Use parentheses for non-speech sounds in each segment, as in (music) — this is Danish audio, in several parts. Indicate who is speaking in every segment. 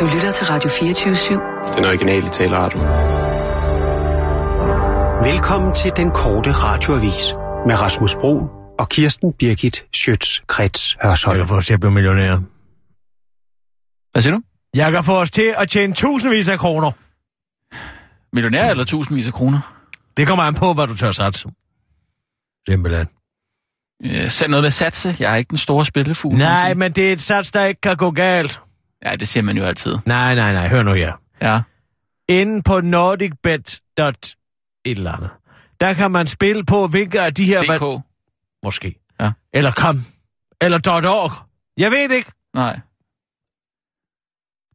Speaker 1: Du lytter til Radio 24-7.
Speaker 2: Den originale taleradio.
Speaker 3: Velkommen til den korte radioavis med Rasmus Bro og Kirsten Birgit Schøtz-Krets Hørsholm.
Speaker 4: Jeg kan få os til at blive millionær.
Speaker 5: Hvad siger du?
Speaker 4: Jeg kan få os til at tjene tusindvis af kroner.
Speaker 5: Millionær eller tusindvis af kroner?
Speaker 4: Det kommer an på, hvad du tør satse. Simpelthen.
Speaker 5: Øh, send noget med satse. Jeg er ikke den store spillefugl.
Speaker 4: Nej, men det er et sats, der ikke kan gå galt.
Speaker 5: Ja, det siger man jo altid.
Speaker 4: Nej, nej, nej. Hør nu her.
Speaker 5: Ja.
Speaker 4: Inde på nordicbet. et eller andet. Der kan man spille på, hvilke af de her...
Speaker 5: DK.
Speaker 4: Måske.
Speaker 5: Ja.
Speaker 4: Eller kom. Eller .org. Jeg ved ikke.
Speaker 5: Nej.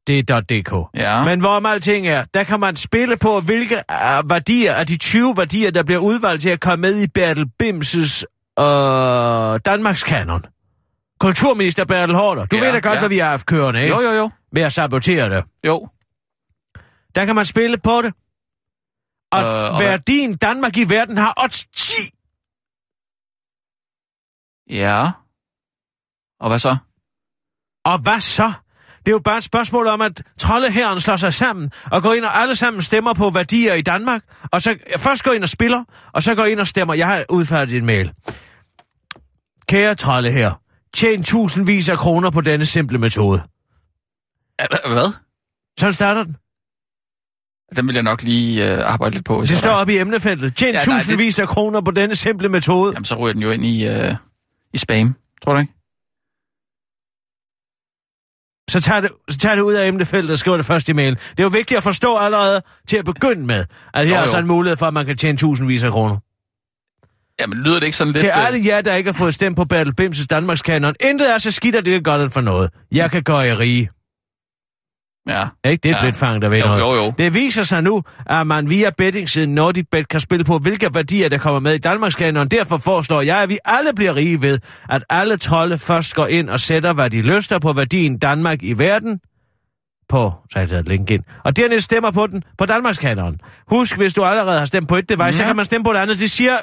Speaker 4: Det er .dk.
Speaker 5: Ja.
Speaker 4: Men hvorom alting er, der kan man spille på, hvilke uh, værdier af de 20 værdier, der bliver udvalgt til at komme med i Bertel Bimses uh, Danmarks kanon. Kulturminister Bertel Hårder. Du
Speaker 5: Ja,
Speaker 4: ved da godt,
Speaker 5: ja.
Speaker 4: hvad vi har haft kørende, ikke?
Speaker 5: Jo, jo, jo.
Speaker 4: Ved at sabotere det.
Speaker 5: Jo.
Speaker 4: Der kan man spille på det. Og,
Speaker 5: Øh, og hvad-
Speaker 4: værdien Danmark i verden har odds 10.
Speaker 5: Ja. Og hvad så?
Speaker 4: Og hvad så? Det er jo bare et spørgsmål om, at troldeherren slår sig sammen og går ind og alle sammen stemmer på værdier i Danmark. Og så først går ind og spiller, og så går ind og stemmer. Jeg har udfærdigt en mail. Kære troldeher, tjen tusindvis af kroner på denne simple metode.
Speaker 5: Hvad?
Speaker 4: Sådan starter den.
Speaker 5: Den vil jeg nok lige øh, arbejde lidt på.
Speaker 4: Det står oppe i emnefeltet. Tjen
Speaker 5: Ja, nej, det-
Speaker 4: tusindvis af kroner på denne simple metode.
Speaker 5: Jamen, så ryger den jo ind i, øh, i spam. Tror du ikke?
Speaker 4: Så tager, det, så tager det ud af emnefeltet og skriver det først i mail. Det er jo vigtigt at forstå allerede til at begynde med, at her
Speaker 5: Jo,
Speaker 4: er så en mulighed for, at man kan tjene tusindvis af kroner.
Speaker 5: Jamen, lyder det ikke sådan lidt...
Speaker 4: Til
Speaker 5: øh,
Speaker 4: alle jer, der ikke har fået stemt på Battle Bimses Danmarks kanon, intet er så skidt, at det er godt for noget. Jeg kan gøre jer rige.
Speaker 5: Ja.
Speaker 4: Ikke? Det er
Speaker 5: Ja.
Speaker 4: ja. fang, der ved
Speaker 5: Jo,
Speaker 4: noget.
Speaker 5: jo, jo.
Speaker 4: Det viser sig nu, at man via bettingsiden NordicBet kan spille på, hvilke værdier, der kommer med i Danmarks kanon. Derfor foreslår jeg, at vi alle bliver rige ved, at alle trolde først går ind og sætter, hvad de lyster på værdien Danmark i verden på, så har jeg taget link ind, og dernæst stemmer på den på Danmarks kanon. Husk, hvis du allerede har stemt på et device, ja. så
Speaker 5: Ja.
Speaker 4: kan man stemme på et andet. Det siger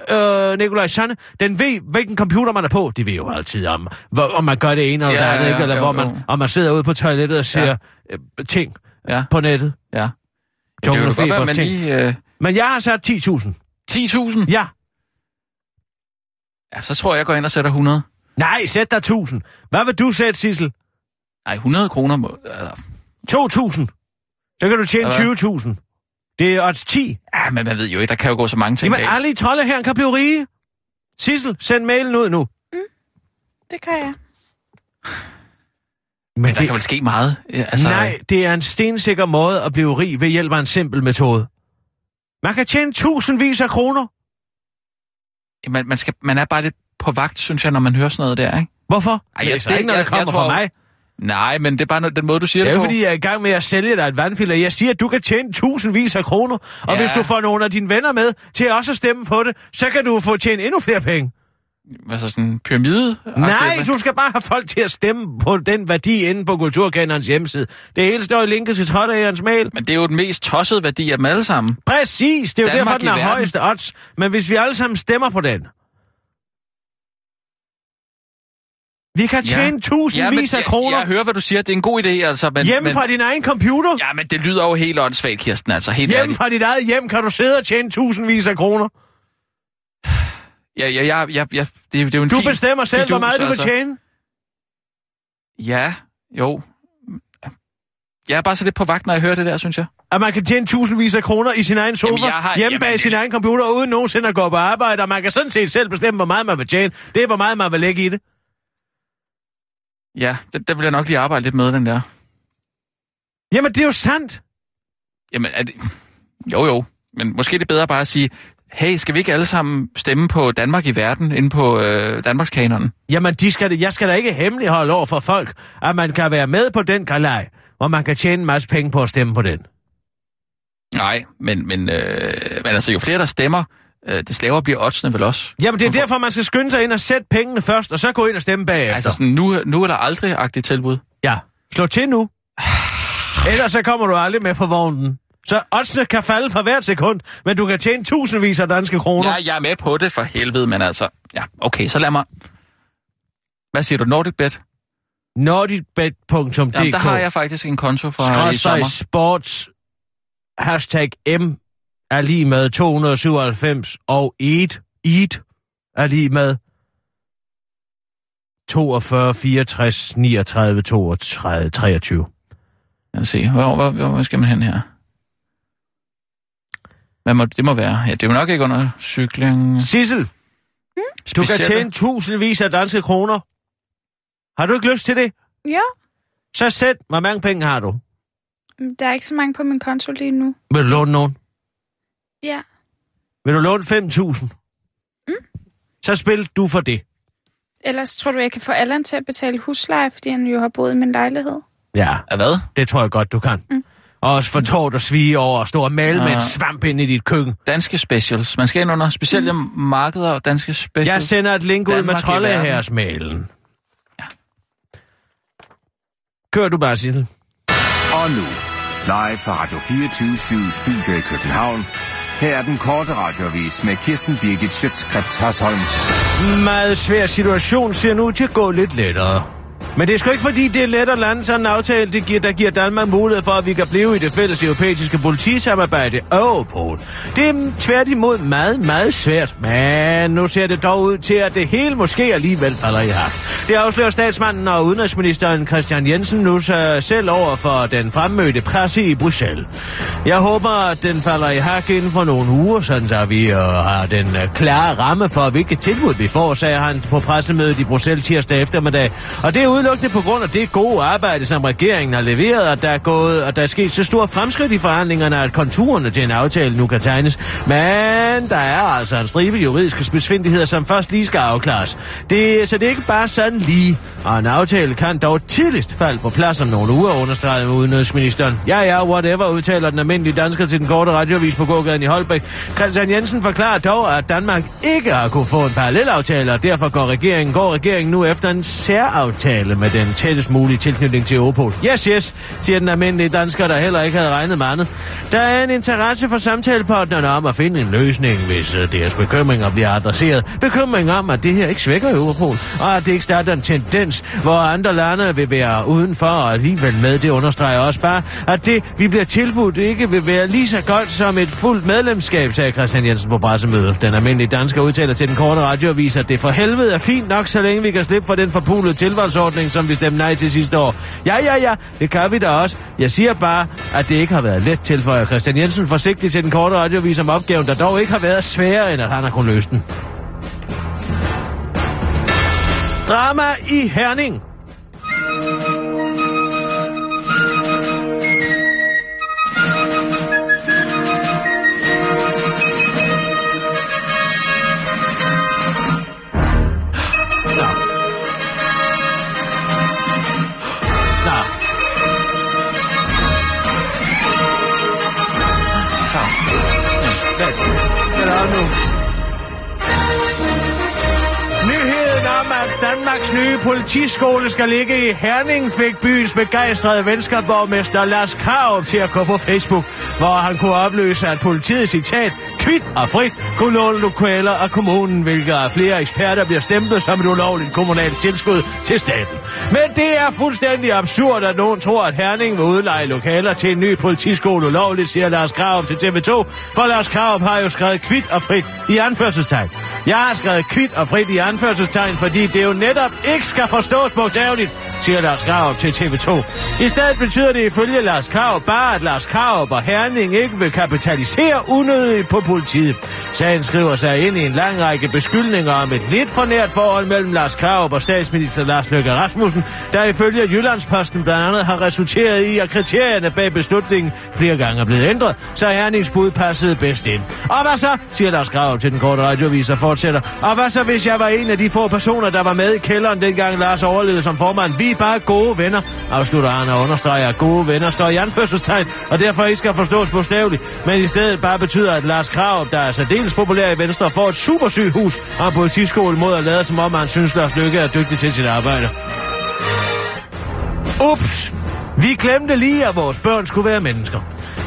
Speaker 4: øh, Nikolaj Sanne. Den ved, hvilken computer man er på. De ved jo altid, om, hvor, om man gør det ene eller
Speaker 5: Ja,
Speaker 4: det andet,
Speaker 5: ja,
Speaker 4: ikke? eller
Speaker 5: jo,
Speaker 4: hvor man,
Speaker 5: jo.
Speaker 4: om man sidder ude på toilettet og ser
Speaker 5: Ja.
Speaker 4: øh, ting
Speaker 5: Ja,
Speaker 4: på nettet.
Speaker 5: ja. Det
Speaker 4: Jungle
Speaker 5: kan godt være,
Speaker 4: ting.
Speaker 5: lige... Øh,
Speaker 4: Men jeg har sat 10.000.
Speaker 5: 10.000?
Speaker 4: Ja.
Speaker 5: Ja, så tror jeg, jeg går ind og sætter 100.
Speaker 4: Nej, sæt dig 1.000. Hvad vil du sætte, Sissel?
Speaker 5: Nej, 100 kroner må... Altså,
Speaker 4: 2.000. Så kan du tjene
Speaker 5: Hvad?
Speaker 4: 20.000. Det er odds 10.
Speaker 5: ja, men man ved jo ikke, der kan jo gå så mange ting
Speaker 4: Jamen, alle i trolde her kan blive rige. Sissel, send mailen ud nu.
Speaker 6: Det kan jeg.
Speaker 4: Men
Speaker 5: Men der kan vel ske meget. Altså,
Speaker 4: Nej, det er en stensikker måde at blive rig ved hjælp af en simpel metode. Man kan tjene tusindvis af kroner.
Speaker 5: Man, man, skal, man er bare lidt på vagt, synes jeg, når man hører sådan noget der, ikke?
Speaker 4: Hvorfor?
Speaker 5: Ej,
Speaker 4: det er
Speaker 5: jeg- det-
Speaker 4: ikke, når
Speaker 5: jeg-
Speaker 4: det kommer
Speaker 5: jeg
Speaker 4: fra
Speaker 5: tror-
Speaker 4: mig.
Speaker 5: Nej, men det er bare no- den måde, du siger
Speaker 4: Det
Speaker 5: det,
Speaker 4: er
Speaker 5: på.
Speaker 4: fordi, jeg er i gang med at sælge dig et vandfilter. Jeg siger, at du kan tjene tusindvis af kroner. Og
Speaker 5: Ja.
Speaker 4: hvis du får nogle af dine venner med til også at stemme på det, så kan du få tjent endnu flere penge.
Speaker 5: Altså sådan en pyramide
Speaker 4: Nej, du skal bare have folk til at stemme på den værdi inde på Kulturkanons hjemmeside. Det hele står i linket til Trotteærens mail.
Speaker 5: Men det er jo den mest tossede værdi af dem alle sammen.
Speaker 4: Præcis, det er jo
Speaker 5: Danmark
Speaker 4: derfor, den er højeste odds. Men hvis vi alle sammen stemmer på den, vi kan
Speaker 5: Ja.
Speaker 4: tjene tusindvis af
Speaker 5: jeg,
Speaker 4: kroner
Speaker 5: jeg hører, hvad du siger. Det er en god idé, altså. Men,
Speaker 4: hjemme
Speaker 5: men,
Speaker 4: fra din egen computer.
Speaker 5: Ja, men det lyder jo helt åndssvagt, Kirsten, altså. Helt
Speaker 4: Hjemme
Speaker 5: ærligt.
Speaker 4: fra dit eget hjem kan du sidde og tjene tusindvis af kroner.
Speaker 5: Ja, ja, ja, ja, ja, det, det er jo en
Speaker 4: Du
Speaker 5: fin
Speaker 4: bestemmer selv, hvor meget du vil
Speaker 5: altså.
Speaker 4: tjene.
Speaker 5: Ja, jo. Jeg er bare så lidt på vagt, når jeg hører det der, synes jeg.
Speaker 4: At man kan tjene tusindvis af kroner i sin egen sofa,
Speaker 5: Jamen, jeg har-
Speaker 4: hjemme
Speaker 5: jamen,
Speaker 4: bag
Speaker 5: det-
Speaker 4: sin egen computer, uden nogensinde at gå på arbejde, og man kan sådan set selv bestemme, hvor meget man vil tjene. Det er, hvor meget man vil lægge i det.
Speaker 5: Ja, det, der vil jeg nok lige arbejde lidt med, den der.
Speaker 4: Jamen, det er jo sandt.
Speaker 5: Jamen, er det... Jo, jo. Men måske er det bedre bare at sige, hey, skal vi ikke alle sammen stemme på Danmark i verden, inde på øh, Danmarks kanonen?
Speaker 4: Jamen, de skal, jeg skal da ikke hemmeligholde over for folk, at man kan være med på den galej, hvor man kan tjene en masse penge på at stemme på den.
Speaker 5: Nej, men, men, øh, men altså, jo flere der stemmer, øh, des lavere bliver oddsene vel også.
Speaker 4: Jamen, det er derfor, man skal skynde sig ind og sætte pengene først, og så gå ind og stemme bagefter.
Speaker 5: Altså sådan, nu, nu er der aldrig-agtigt tilbud.
Speaker 4: Ja, slå til nu. (sighs) Ellers så kommer du aldrig med på vognen. Så oddsene kan falde for hvert sekund, men du kan tjene tusindvis af danske kroner.
Speaker 5: Ja, jeg er med på det for helvede, men altså... Ja, okay, så lad mig... Hvad siger du, Nordic Bet?
Speaker 4: nordicbet.dk
Speaker 5: Jamen, der har jeg faktisk en konto fra i
Speaker 4: skråstreg
Speaker 5: sommer.
Speaker 4: sports hashtag M er lige med 297 og EAT, EAT er lige med 42, 64, 39, 32, 23.
Speaker 5: Lad os se, hvor, hvor, hvor, hvor skal man hen her? Hvad må, det må være. Ja, det er jo nok ikke under cykling.
Speaker 4: Sissel, du kan tjene tusindvis af danske kroner. Har du ikke lyst til det?
Speaker 6: Ja,
Speaker 4: Så sæt, hvor mange penge har du?
Speaker 6: der er ikke så mange på min konto lige nu.
Speaker 4: Vil du låne nogen?
Speaker 6: Ja.
Speaker 4: Vil du låne 5.000? Mm. Så spil du for det.
Speaker 6: Ellers tror du, jeg kan få Allan til at betale husleje, fordi han jo har boet i min lejlighed?
Speaker 4: Ja,
Speaker 5: Ja, hvad?
Speaker 4: det tror jeg godt, du kan. Mm. Og også for tårt og svige over at stå og male med en
Speaker 5: Ah.
Speaker 4: svamp ind i dit køkken.
Speaker 5: Danske specials. Man skal ind under specielle markeder og danske specials.
Speaker 4: Jeg sender et link ud med
Speaker 5: Danmark i
Speaker 4: troldehærsmailen. Ja. Kør du bare, Sissel.
Speaker 2: Og nu, live fra Radio 24 Studio i København. Her er den korte radiovis med Kirsten Birgit Schøtzgrads Hasholm.
Speaker 4: Meget svær situation ser nu til at gå lidt lettere. Men det er sgu ikke fordi, det er let at lande sådan en aftale, det giver, der giver Danmark mulighed for, at vi kan blive i det fælles europæiske politisamarbejde Europol. Oh, det er tværtimod meget, meget svært. Men nu ser det dog ud til, at det hele måske alligevel falder i hak. Det afslører statsmanden og udenrigsministeren Christian Jensen nu sig selv over for den fremmødte presse i Bruxelles. Jeg håber, at den falder i hak inden for nogle uger, sådan så vi øh, har den øh, klare ramme for, hvilket tilbud vi får, sagde han på pressemødet i Bruxelles tirsdag eftermiddag. Og det er udelukkende på grund af det gode arbejde, som regeringen har leveret, at der er, gået, og der er sket så store fremskridt i forhandlingerne, at konturerne til en aftale nu kan tegnes. Men der er altså en stribe juridiske spidsfindigheder, som først lige skal afklares. Det, så det er ikke bare sådan lige, og en aftale kan dog tidligst falde på plads om nogle uger, understreget med udenrigsministeren. Ja, ja, whatever, udtaler den almindelige dansker til den korte radiovis på gågaden i Holbæk. Christian Jensen forklarer dog, at Danmark ikke har kunne få en parallelaftale, og derfor går regeringen, går regeringen nu efter en særaftale med den tættest mulige tilknytning til Europol. Yes, yes, siger den almindelige dansker, der heller ikke havde regnet med andet. Der er en interesse for samtalepartnerne om at finde en løsning, hvis øh, deres bekymringer bliver adresseret. Bekymring om, at det her ikke svækker Europol, og at det ikke starter en tendens, hvor andre lande vil være udenfor og alligevel med. Det understreger også bare, at det, vi bliver tilbudt, ikke vil være lige så godt som et fuldt medlemskab, sagde Christian Jensen på pressemødet. Den almindelige dansker udtaler til den korte radioavis, at det for helvede er fint nok, så længe vi kan slippe for den forpulede tilvalgsordning, som vi stemte nej til sidste år. Ja, ja, ja, det kan vi da også. Jeg siger bare, at det ikke har været let, til for Christian Jensen forsigtigt til den korte radiovis om opgaven, der dog ikke har været sværere, end at han har kunnet løse den. Drama i Herning. Danmarks nye politiskole skal ligge i Herning, fik byens begejstrede venskabborgmester Lars Krav til at gå på Facebook, hvor han kunne opløse, at politiet citat kvidt og frit kunne låne lokaler af kommunen, hvilket af flere eksperter bliver stemplet som et ulovligt kommunalt tilskud til staten. Men det er fuldstændig absurd, at nogen tror, at Herning vil udleje lokaler til en ny politiskole ulovligt, siger Lars Krav til TV2, for Lars Krav har jo skrevet kvidt og frit i anførselstegn. Jeg har skrevet kvidt og frit i anførselstegn, fordi det jo netop ikke skal forstås bogstaveligt, siger Lars Krav til TV2. I stedet betyder det ifølge Lars Krav bare, at Lars Krav og Herning ikke vil kapitalisere unødigt på politiet. Sagen skriver sig ind i en lang række beskyldninger om et lidt for nært forhold mellem Lars Krav og statsminister Lars Løkke Rasmussen, der ifølge Jyllandsposten blandt andet har resulteret i, at kriterierne bag beslutningen flere gange er blevet ændret, så Hernings bud passede bedst ind. Og hvad så, siger Lars Krav til den korte radiovis og fortsætter. Og hvad så, hvis jeg var en af de få personer, der var med i kælderen, dengang Lars overlevede som formand? Vi er bare gode venner, afslutter han og understreger, at gode venner står i anførselstegn, og derfor ikke skal forstås bogstaveligt, men i stedet bare betyder, at Lars Krav, der er særdeles populær i Venstre, får et supersygehus og en politiskole mod at lade som om, han synes, Lars Lykke er dygtig til sit arbejde. Ups! Vi glemte lige, at vores børn skulle være mennesker.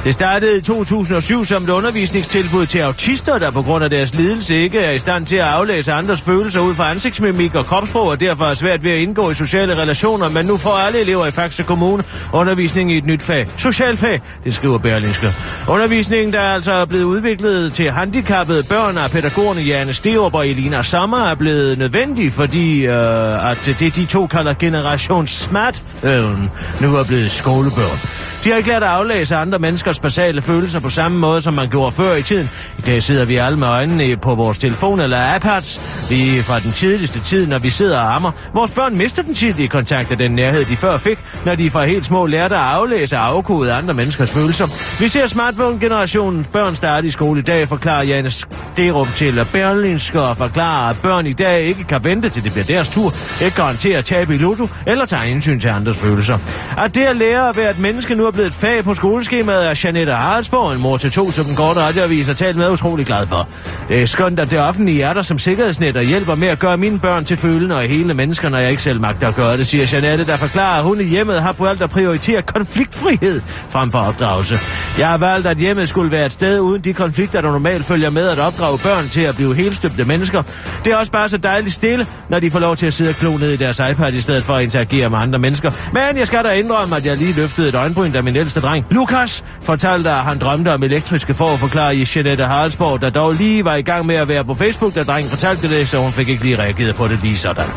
Speaker 4: Det startede i 2007 som et undervisningstilbud til autister, der på grund af deres lidelse ikke er i stand til at aflæse andres følelser ud fra ansigtsmimik og kropssprog, og derfor er svært ved at indgå i sociale relationer, men nu får alle elever i Faxe Kommune undervisning i et nyt fag. Socialfag, det skriver Berlingske. Undervisningen, der altså er blevet udviklet til handicappede børn af pædagogerne Janne Sterup og Elina Sommer, er blevet nødvendig, fordi øh, at det de to kalder generation smartphone nu er blevet skolebørn. De har ikke lært at aflæse andre menneskers basale følelser på samme måde, som man gjorde før i tiden. I dag sidder vi alle med øjnene på vores telefon eller iPads. Lige fra den tidligste tid, når vi sidder og ammer. Vores børn mister den tidlige kontakt af den nærhed, de før fik, når de fra helt små lærte at aflæse og afkode andre menneskers følelser. Vi ser smartphone-generationens børn starte i skole i dag, forklarer Janne Sterup til Berlinske og forklarer, at børn i dag ikke kan vente til det bliver deres tur, ikke garanterer at tabe i lotto eller tage indsyn til andres følelser. At det at lære at være et menneske nu er blevet et fag på skoleskemaet er Janette Haraldsborg, en mor til to, som den korte radioavis har talt med utrolig glad for. Det er skønt, at det offentlige er der som sikkerhedsnet og hjælper med at gøre mine børn til følende og hele mennesker, når jeg ikke selv magter at gøre det, siger Janette, der forklarer, at hun i hjemmet har valgt at prioritere konfliktfrihed frem for opdragelse. Jeg har valgt, at hjemmet skulle være et sted uden de konflikter, der normalt følger med at opdrage børn til at blive helstøbte mennesker. Det er også bare så dejligt stille, når de får lov til at sidde og klo ned i deres iPad i stedet for at interagere med andre mennesker. Men jeg skal da indrømme, at jeg lige løftede et øjenbryn, da min ældste dreng, Lukas, fortalte, at han drømte om elektriske for at forklare i Jeanette Haraldsborg, der dog lige var i gang med at være på Facebook, da drengen fortalte det, så hun fik ikke lige reageret på det lige sådan.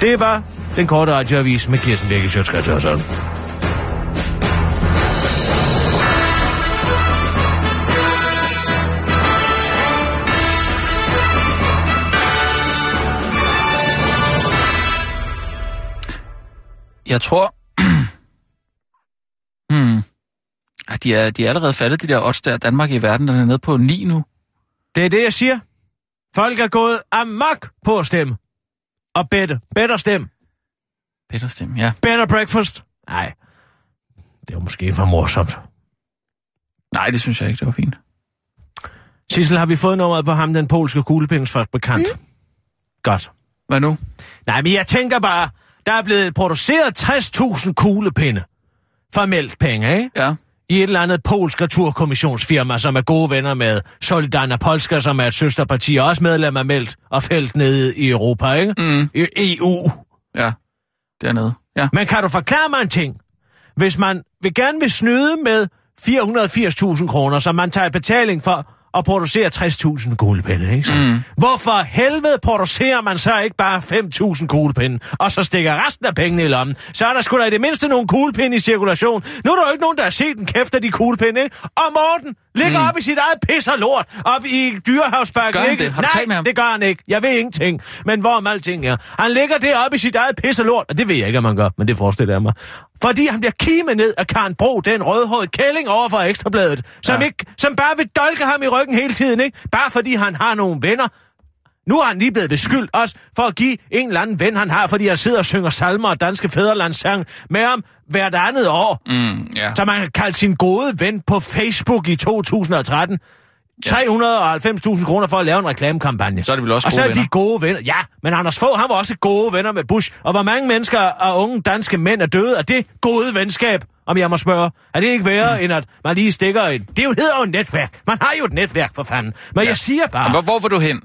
Speaker 4: Det var den korte radioavis med Kirsten Birke Sjøtskrets
Speaker 5: Jeg tror... (clears throat) Ej, de, er, de er allerede faldet, de der odds der. Danmark i verden, den er nede på 9 nu.
Speaker 4: Det er det, jeg siger. Folk er gået amok på at stemme. Og bedre. Bedre stemme.
Speaker 5: Peter Stem, ja.
Speaker 4: Better breakfast. Nej, det var måske for morsomt.
Speaker 5: Nej, det synes jeg ikke, det var fint.
Speaker 4: Sissel, har vi fået nummeret på ham, den polske kuglepindesfabrikant? Mm. Godt.
Speaker 5: Hvad nu?
Speaker 4: Nej, men jeg tænker bare, der er blevet produceret 60.000 kuglepinde for mælkpenge, ikke?
Speaker 5: Ja.
Speaker 4: I et eller andet polsk returkommissionsfirma, som er gode venner med Solidarna Polska, som er et søsterparti, og også medlem af Meldt og Felt nede i Europa, ikke?
Speaker 5: Mm.
Speaker 4: I EU.
Speaker 5: Ja. Dernede. Ja.
Speaker 4: Men kan du forklare mig en ting? Hvis man vil gerne vil snyde med 480.000 kroner, som man tager betaling for at producere 60.000 kuglepinde, ikke så? Mm. Hvorfor helvede producerer man så ikke bare 5.000 kuglepinde, og så stikker resten af pengene i lommen? Så er der sgu da i det mindste nogle kuglepinde i cirkulation. Nu er der jo ikke nogen, der har set en kæft af de kuglepinde, ikke? Og Morten ligger mm. op i sit eget pis og lort, op i
Speaker 5: Gør han
Speaker 4: ikke?
Speaker 5: det? Har du
Speaker 4: Nej,
Speaker 5: med ham?
Speaker 4: det gør han ikke. Jeg ved ingenting. Men hvor om alting er. Han ligger deroppe i sit eget pis og lort, og det ved jeg ikke, om man gør, men det forestiller jeg mig. Fordi han bliver kimet ned af Karen Bro, den rødhårede kælling over for Ekstrabladet, som,
Speaker 5: Ja.
Speaker 4: ikke, som bare vil dolke ham i ryggen hele tiden, ikke? Bare fordi han har nogle venner. Nu er han lige blevet beskyldt også for at give en eller anden ven, han har, fordi han sidder og synger salmer og danske fædrelandssang med ham hvert andet år.
Speaker 5: Mm, ja.
Speaker 4: Så man kan kalde sin gode ven på Facebook i 2013. 390.000 kroner for at lave en reklamekampagne.
Speaker 5: Så er det vel også
Speaker 4: Og så
Speaker 5: gode
Speaker 4: er de
Speaker 5: venner.
Speaker 4: gode venner. Ja, men Anders Fogh, han var også gode venner med Bush. Og hvor mange mennesker og unge danske mænd er døde af det gode venskab, om jeg må spørge. Er det ikke værre, mm. end at man lige stikker en... Det er jo- hedder jo et netværk. Man har jo et netværk, for fanden. Men ja. jeg siger bare...
Speaker 5: Hvor, hvor vil du hen?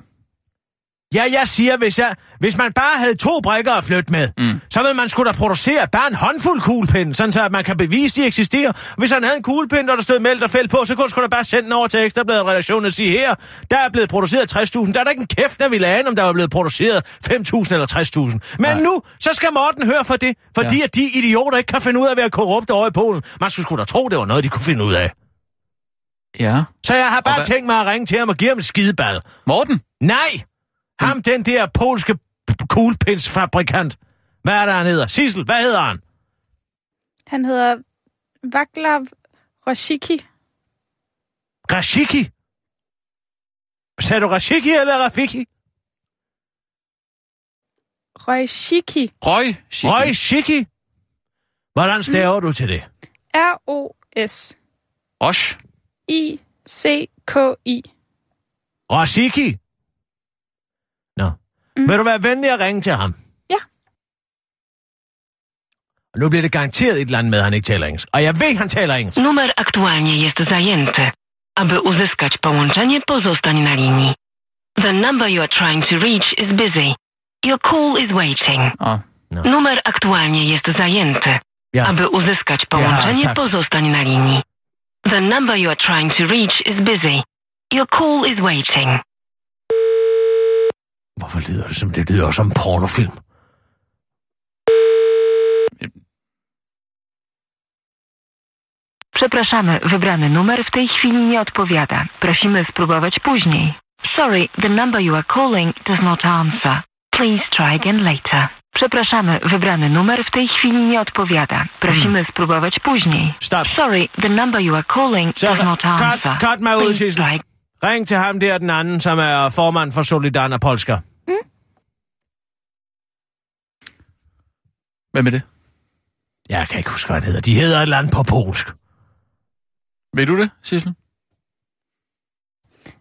Speaker 4: Ja, jeg siger, hvis, jeg, hvis man bare havde to brikker at flytte med, mm. så ville man skulle da producere bare en håndfuld kuglepinde, sådan så at man kan bevise, de eksisterer. Hvis han havde en kuglepinde, der der stod meldt og fældt på, så kunne sgu da bare sende den over til Ekstrabladet redaktionen og sige, her, der er blevet produceret 60.000. Der er der ikke en kæft, der ville ane, om der var blevet produceret 5.000 eller 60.000. Men
Speaker 5: Nej.
Speaker 4: nu, så skal Morten høre for det, fordi
Speaker 5: Ja.
Speaker 4: at de idioter ikke kan finde ud af at være korrupte over i Polen. Man skulle sgu da tro, det var noget, de kunne finde ud af.
Speaker 5: Ja.
Speaker 4: Så jeg har bare
Speaker 5: hvad-
Speaker 4: tænkt mig at ringe til ham og give ham en skideball.
Speaker 5: Morten?
Speaker 4: Nej! Ham, den der polske kuglepindsfabrikant. Hvad er der, han hedder? Sissel, hvad hedder han?
Speaker 6: Han hedder Vaclav Roshiki.
Speaker 4: Rashiki. Sagde du Rashiki eller Rafiki?
Speaker 6: Roshiki.
Speaker 5: Røg? Shiki.
Speaker 4: Røg Shiki. Hvordan staver du til det?
Speaker 6: R-O-S-I-C-K-I.
Speaker 5: Rosh?
Speaker 4: Rashiki. Mm. Vil du være venlig at ringe til ham?
Speaker 6: Ja.
Speaker 4: Nu bliver det garanteret et eller andet med, at han ikke taler engelsk. Og jeg ved, han taler engelsk.
Speaker 1: Numer aktualnie jest zajęty. Aby uzyskać połączenie, pozostań na linii. The number you are trying to reach is busy. Your call is waiting.
Speaker 5: Åh,
Speaker 1: Numer aktualnie jest zajęty.
Speaker 4: Ja.
Speaker 1: Aby uzyskać połączenie,
Speaker 4: sagt.
Speaker 1: pozostań na linii. The number you are trying to reach is busy. Your call is waiting.
Speaker 4: Hvorfor lyder det som, det lyder som en pornofilm?
Speaker 1: Przepraszamy, wybrany numer w tej chwili nie odpowiada. Prosimy spróbować później. Sorry, the number you are calling does not answer. Please try again later. Przepraszamy, wybrany numer w tej chwili nie odpowiada. Prosimy spróbować później.
Speaker 4: Stop.
Speaker 1: Sorry, the number you are calling does not
Speaker 4: cut,
Speaker 1: answer.
Speaker 4: cut mig ud,
Speaker 1: Please try
Speaker 4: Ring til ham der, den anden, som er formand for Solidarna Polska.
Speaker 5: hvad med det?
Speaker 4: Jeg kan ikke huske, hvad han hedder. De hedder et eller andet på polsk.
Speaker 5: Ved du det, Sissel?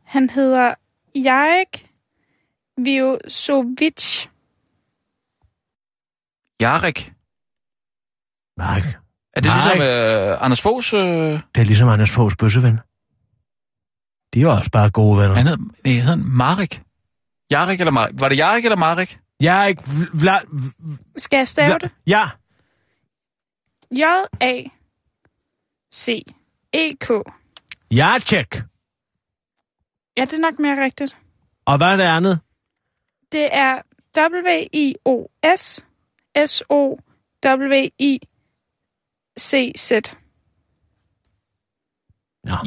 Speaker 6: Han hedder Jarek Viosovic.
Speaker 5: Jarek.
Speaker 4: Mark.
Speaker 5: Er det
Speaker 4: Nej.
Speaker 5: ligesom øh, Anders Foghs... Øh,
Speaker 4: Det er ligesom Anders Foghs bøsseven. De er også bare gode venner.
Speaker 5: han hed, nej, han hed Marek. Jarek eller Marek? Var det Jarek eller Marek?
Speaker 4: Jeg er ikke... Vla, vla,
Speaker 6: Skal jeg stave det?
Speaker 4: ja,
Speaker 6: J-A-C-E-K.
Speaker 4: Jacek.
Speaker 6: Ja, det er nok mere rigtigt.
Speaker 4: Og hvad er det andet?
Speaker 6: Det er W-I-O-S S-O-W-I-C-Z.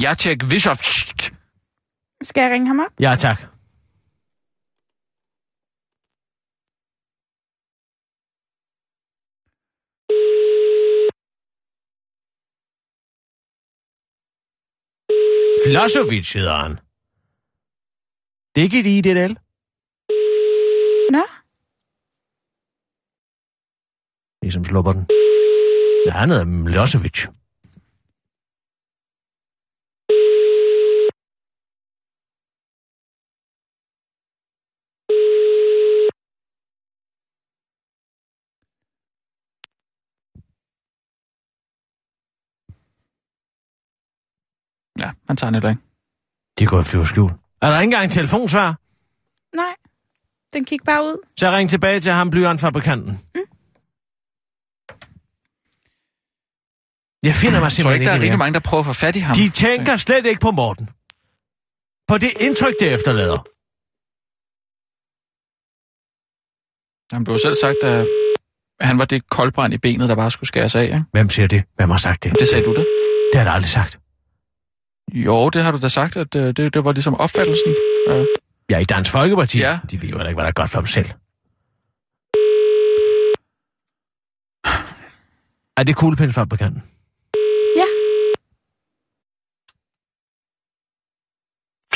Speaker 5: Jacek Vishovsk.
Speaker 6: Skal jeg ringe ham op?
Speaker 4: Ja, tak. Filosovic hedder han. Det er ikke et IDL.
Speaker 6: Nå,
Speaker 4: Ligesom slupper den. Ja, han hedder Milosevic.
Speaker 5: Ja, han tager heller ikke.
Speaker 4: De går i flyverskjul. Er der ikke engang en telefonsvar?
Speaker 6: nej. Den gik bare ud.
Speaker 4: Så ring tilbage til ham, blyantfabrikanten. Mm. Jeg finder mig
Speaker 5: Jeg tror
Speaker 4: simpelthen
Speaker 5: ikke, der er
Speaker 4: ikke
Speaker 5: rigtig mange, der prøver at få fat i ham.
Speaker 4: De tænker slet ikke på Morten. På det indtryk, det efterlader.
Speaker 5: Du har selv sagt, at han var det koldbrand i benet, der bare skulle skæres af, ikke?
Speaker 4: Hvem siger det? Hvem har sagt det?
Speaker 5: Det sagde du da.
Speaker 4: Det har jeg aldrig sagt.
Speaker 5: Jo, det har du da sagt, at øh, det, det var ligesom opfattelsen.
Speaker 4: Jeg er i Dansk Folkeparti.
Speaker 5: Ja.
Speaker 4: De ved jo heller ikke, hvad der er godt for dem selv. Er det kuglepindfabrikanten?
Speaker 6: Ja.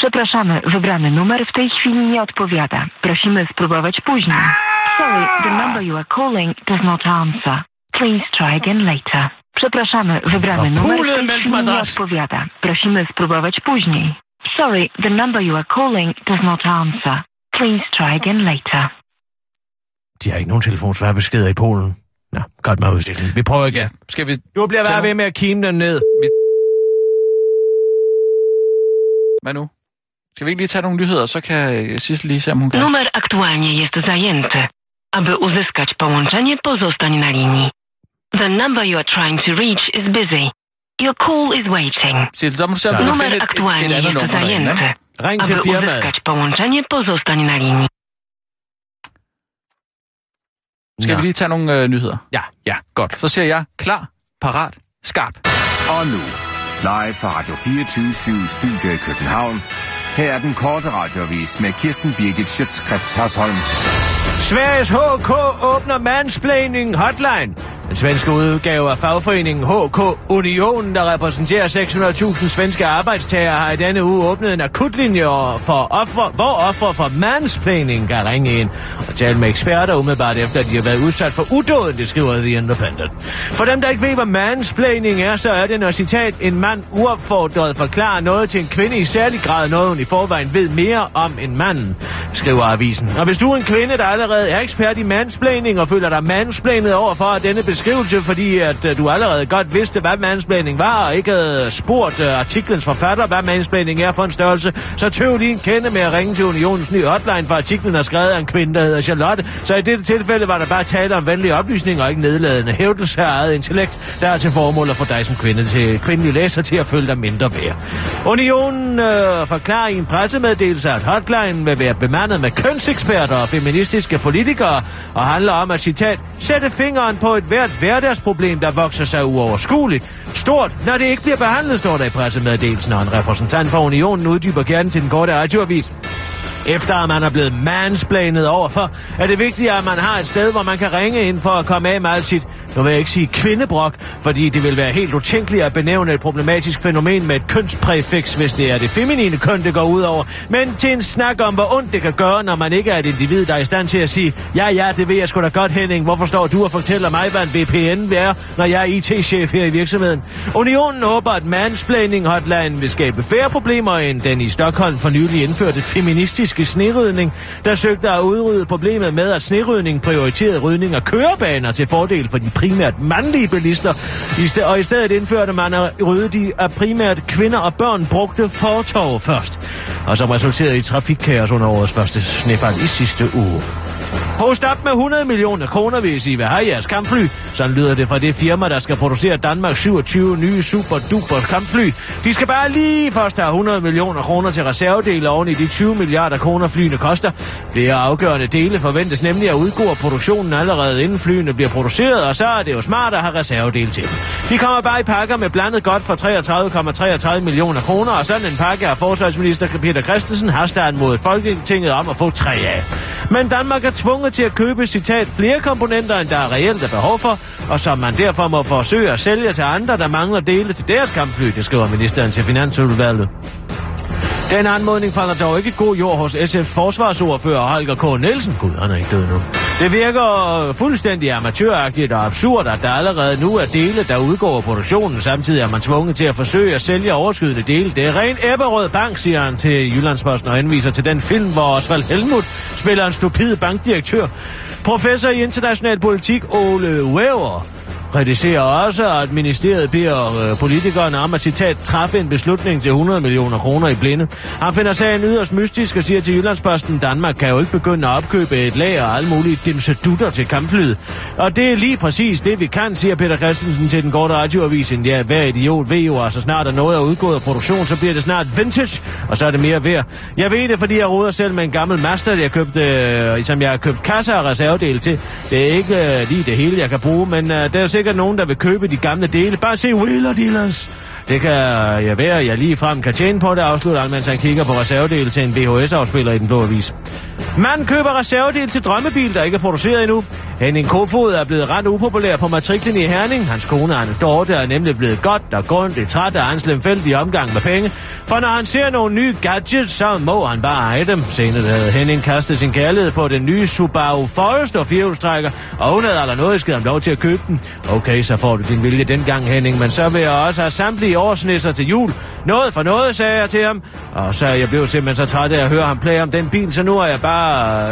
Speaker 1: Przepraszamy, wybrany numer w tej chwili nie odpowiada. Prosimy spróbować później. Sorry, the number you are calling does not answer. Please try again later. Przepraszamy, wybrany numer nie odpowiada. Prosimy spróbować później. Sorry, the number you are calling does not answer. Please try again later.
Speaker 4: De har ikke nogen telefonsvarbeskeder i Polen. Nå, godt med udstillingen. Vi prøver igen.
Speaker 5: ja, skal vi...
Speaker 4: Du bliver bare ved med at kime den ned.
Speaker 5: Hvad nu? Skal vi ikke lige tage nogle nyheder, så kan øh, Sissel lige se, om hun kan...
Speaker 1: Numer aktualnie jest zajęty. Aby uzyskać połączenie, pozostań na linii. The number you are trying to reach is busy. Your call is waiting.
Speaker 5: Sissel, så må du
Speaker 1: Numer
Speaker 5: finde et, et, et
Speaker 1: aktualnie
Speaker 5: andet
Speaker 1: jest
Speaker 5: nummer derinde,
Speaker 1: zajęty.
Speaker 4: Ring til
Speaker 1: Aby
Speaker 4: firmaet.
Speaker 1: uzyskać połączenie, pozostań na linii.
Speaker 5: Skal
Speaker 4: Nå.
Speaker 5: vi lige tage nogle øh, nyheder?
Speaker 4: Ja.
Speaker 5: Ja, godt. Så siger jeg klar, parat, skarp.
Speaker 2: Og nu, live fra Radio 24 Studio i København. Her er den korte radiovis med Kirsten Birgit Schøtzgrads Hasholm.
Speaker 4: Sveriges HK åbner mansplaining hotline. Den svenske udgave af fagforeningen HK Unionen, der repræsenterer 600.000 svenske arbejdstagere, har i denne uge åbnet en akutlinje for offer, hvor offer for mansplaining kan ringe ind og tale med eksperter umiddelbart efter, at de har været udsat for udåden, det skriver The Independent. For dem, der ikke ved, hvad mansplaining er, så er det, når citat, en mand uopfordret forklarer noget til en kvinde i særlig grad noget, hun i forvejen ved mere om en mand, skriver avisen. Og hvis du er en kvinde, der allerede er ekspert i mansplaining og føler dig mansplainet over for, at denne beskrivelse, fordi at øh, du allerede godt vidste, hvad mansplaining var, og ikke havde spurgt øh, artiklens forfatter, hvad mansplaining er for en størrelse, så tøv lige en kende med at ringe til Unionens nye hotline, for artiklen er skrevet af en kvinde, der hedder Charlotte. Så i dette tilfælde var der bare tale om venlig oplysninger og ikke nedladende hævdelse af eget intellekt, der er til formål at få dig som kvinde til kvindelig læser til at føle dig mindre værd. Unionen øh, forklarer i en pressemeddelelse, at hotline vil være bemandet med kønseksperter og feministiske politikere, og handler om at, citat, sætte fingeren på et et hverdagsproblem, der vokser sig uoverskueligt. Stort, når det ikke bliver behandlet, står der i pressemeddelelsen, og en repræsentant fra Unionen uddyber gerne til den korte radioavis. Efter at man er blevet mansplanet overfor, er det vigtigt, at man har et sted, hvor man kan ringe ind for at komme af med alt sit, nu vil jeg ikke sige kvindebrok, fordi det vil være helt utænkeligt at benævne et problematisk fænomen med et kønspræfix, hvis det er det feminine køn, det går ud over. Men til en snak om, hvor ondt det kan gøre, når man ikke er et individ, der er i stand til at sige, ja, ja, det ved jeg sgu da godt, Henning. Hvorfor står du og fortæller mig, hvad en VPN er, når jeg er IT-chef her i virksomheden? Unionen håber, at mansplaining hotline vil skabe færre problemer, end den i Stockholm for nylig indførte feministisk økologiske snerydning, der søgte at udrydde problemet med, at snerydning prioriterede rydning af kørebaner til fordel for de primært mandlige bilister, og i stedet indførte man at rydde de af primært kvinder og børn brugte fortov først, og som resulterede i trafikkaos under årets første snefald i sidste uge. Post op med 100 millioner kroner, hvis I vil have jeres kampfly. Sådan lyder det fra det firma, der skal producere Danmarks 27 nye super-duper kampfly. De skal bare lige først have 100 millioner kroner til reservedele oven i de 20 milliarder kroner flyene koster. Flere afgørende dele forventes nemlig at udgå af produktionen allerede inden flyene bliver produceret, og så er det jo smart at have reservedele til. De kommer bare i pakker med blandet godt for 33,33 millioner kroner, og sådan en pakke har forsvarsminister Peter Christensen hastet mod Folketinget om at få tre af. Men Danmark er tvunget til at købe, citat, flere komponenter, end der er reelt er behov for, og som man derfor må forsøge at sælge til andre, der mangler dele til deres kampfly, det skriver ministeren til Finansudvalget. Den anmodning falder dog ikke god jord hos SF forsvarsordfører Holger K. Nielsen. Gud, han er ikke død nu. Det virker fuldstændig amatøragtigt og absurd, at der allerede nu er dele, der udgår af produktionen. Samtidig er man tvunget til at forsøge at sælge overskydende dele. Det er ren æbberød Bank, siger han til Jyllandsposten og henviser til den film, hvor Osvald Helmut spiller en stupid bankdirektør. Professor i international politik Ole Wever kritiserer også, at ministeriet beder øh, politikerne om at citat træffe en beslutning til 100 millioner kroner i blinde. Han finder sagen yderst mystisk og siger til Jyllandsposten, Danmark kan jo ikke begynde at opkøbe et lager og alle mulige dimsedutter til kampflyet. Og det er lige præcis det, vi kan, siger Peter Christensen til den korte radioavis. Ja, hver idiot ved jo, at så snart der noget er udgået af produktion, så bliver det snart vintage, og så er det mere værd. Jeg ved det, fordi jeg råder selv med en gammel master, jeg købte, øh, som jeg har købt kasser og reservedele til. Det er ikke øh, lige det hele, jeg kan bruge, men øh, der er sikkert nogen, der vil købe de gamle dele. Bare se Wheeler Dealers. Det kan jeg være, jeg lige frem kan tjene på det, afslutter han, mens han kigger på reservedele til en VHS-afspiller i den blå avis. Man køber reservedel til drømmebil, der ikke er produceret endnu. Henning Kofod er blevet ret upopulær på matriklen i Herning. Hans kone Anne Dorte er nemlig blevet godt og grundigt træt af hans lemfældige omgang med penge. For når han ser nogle nye gadgets, så må han bare eje dem. Senere havde Henning kastet sin kærlighed på den nye Subaru Forester firehjulstrækker, og hun havde aldrig noget skidt lov til at købe den. Okay, så får du din vilje dengang, Henning, men så vil jeg også have samtlige årsnisser til jul. Noget for noget, sagde jeg til ham. Og så jeg blev simpelthen så træt af at høre ham plage om den bil, så nu er jeg bare...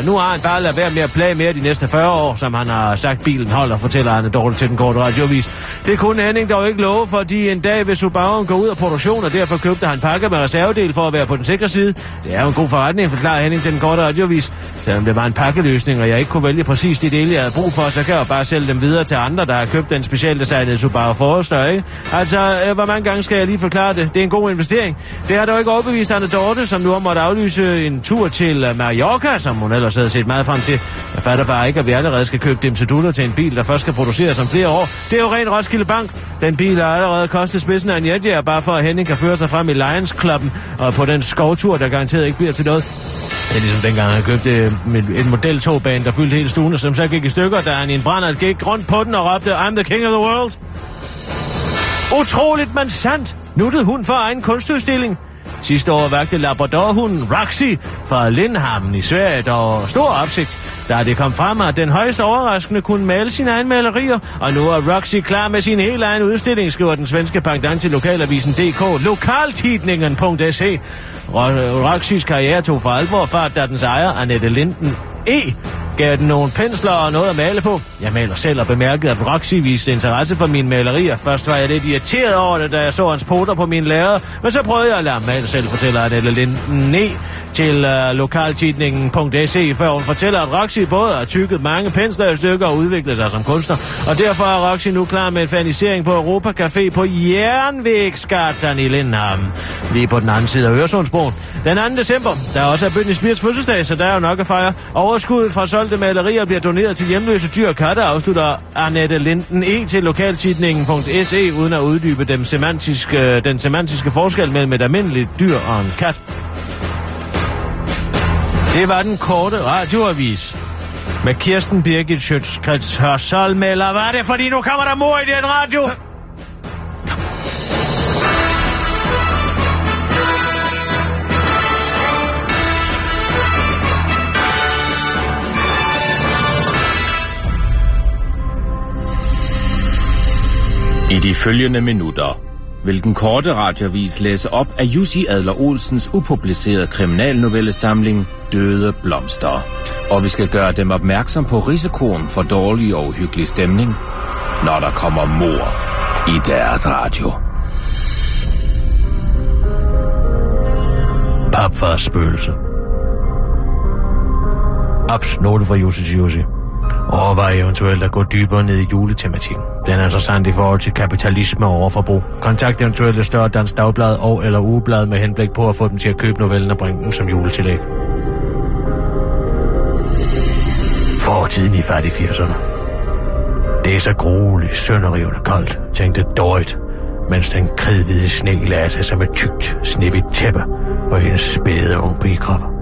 Speaker 4: Nu har han bare lavet være med at plage mere de næste 40 år, som han har sagt, bilen holder, fortæller han dårligt til den korte radiovis. Det kunne Henning dog ikke love, fordi en dag vil Subaru gå ud af produktion, og derfor købte han pakke med reservedel for at være på den sikre side. Det er jo en god forretning, forklarer Henning til den korte radiovis. Selvom det var en pakkeløsning, og jeg ikke kunne vælge præcis de dele, jeg havde brug for, så kan jeg bare sælge dem videre til andre, der har købt den specialdesignede Subaru Forester, ikke? Altså, øh, hvor mange gange skal jeg lige forklare det? Det er en god investering. Det har dog ikke overbevist Anne Dorte, som nu har måttet aflyse en tur til øh, Mallorca, som hun ellers havde set meget frem til. Jeg fatter bare ikke, at vi allerede skal købe dem til duller til en bil, der først skal produceres om flere år. Det er jo rent Roskilde Bank. Den bil har allerede kostet spidsen af en jetjær, bare for at Henning kan føre sig frem i Lions Clubben og på den skovtur, der garanteret ikke bliver til noget. Det er ligesom dengang, han købte øh, en modeltogbane, der fyldte hele stuen, som så gik i stykker, da han i en brænder gik rundt på den og råbte, I'm the king of the world. Utroligt, men sandt. Nuttede hun for egen kunstudstilling. Sidste år vagte Labradorhunden Roxy fra Lindhamn i Sverige dog stor opsigt, da det kom frem, at den højst overraskende kunne male sine egne malerier, og nu er Roxy klar med sin helt egen udstilling, skriver den svenske pendant til lokalavisen DK, lokaltidningen.se. Roxys karriere tog for alvor fart, da dens ejer, Annette Linden E., Gav den nogle pensler og noget at male på. Jeg maler selv og bemærkede, at Roxy viste interesse for mine malerier. Først var jeg lidt irriteret over det, da jeg så hans poter på min lærer, men så prøvede jeg at lade ham male selv, fortæller Annette Linden til øh, uh, lokaltidningen.se, før hun fortæller, at Roxy både har tykket mange pensler i stykker og udviklet sig som kunstner. Og derfor er Roxy nu klar med en fanisering på Europa Café på Jernvægsgatan i Lindhavn. Lige på den anden side af Øresundsbroen. Den 2. december, der er også er Britney Spears fødselsdag, så der er jo nok at fejre. Overskuddet fra solgte malerier bliver doneret til hjemløse dyr og katte, afslutter Annette Linden E til lokaltidningen.se, uden at uddybe den semantiske, øh, den semantiske forskel mellem et almindeligt dyr og en kat. Det var den korte radioavis. Med Kirsten Birgit Schøtzgrads Hørsholm, eller hvad er det, fordi nu kommer der mor i den radio?
Speaker 2: I de følgende minutter vil den korte radiovis læse op af Jussi Adler Olsens upublicerede kriminalnovellesamling Døde Blomster. Og vi skal gøre dem opmærksom på risikoen for dårlig og uhyggelig stemning, når der kommer mor i deres radio.
Speaker 4: Papfars spøgelse. Ups, fra Jussi Jussi. Overvej eventuelt at gå dybere ned i juletematikken. Den er interessant i forhold til kapitalisme og overforbrug. Kontakt eventuelt større dansk dagblad og eller ugeblad med henblik på at få dem til at købe novellen og bringe dem som juletillæg. Fortiden i færdig 80'erne. Det er så grueligt, sønderrivende koldt, tænkte Dorit, mens den kridhvide sne lagde sig som et tykt, snevigt tæppe på hendes spæde unge pigekrop.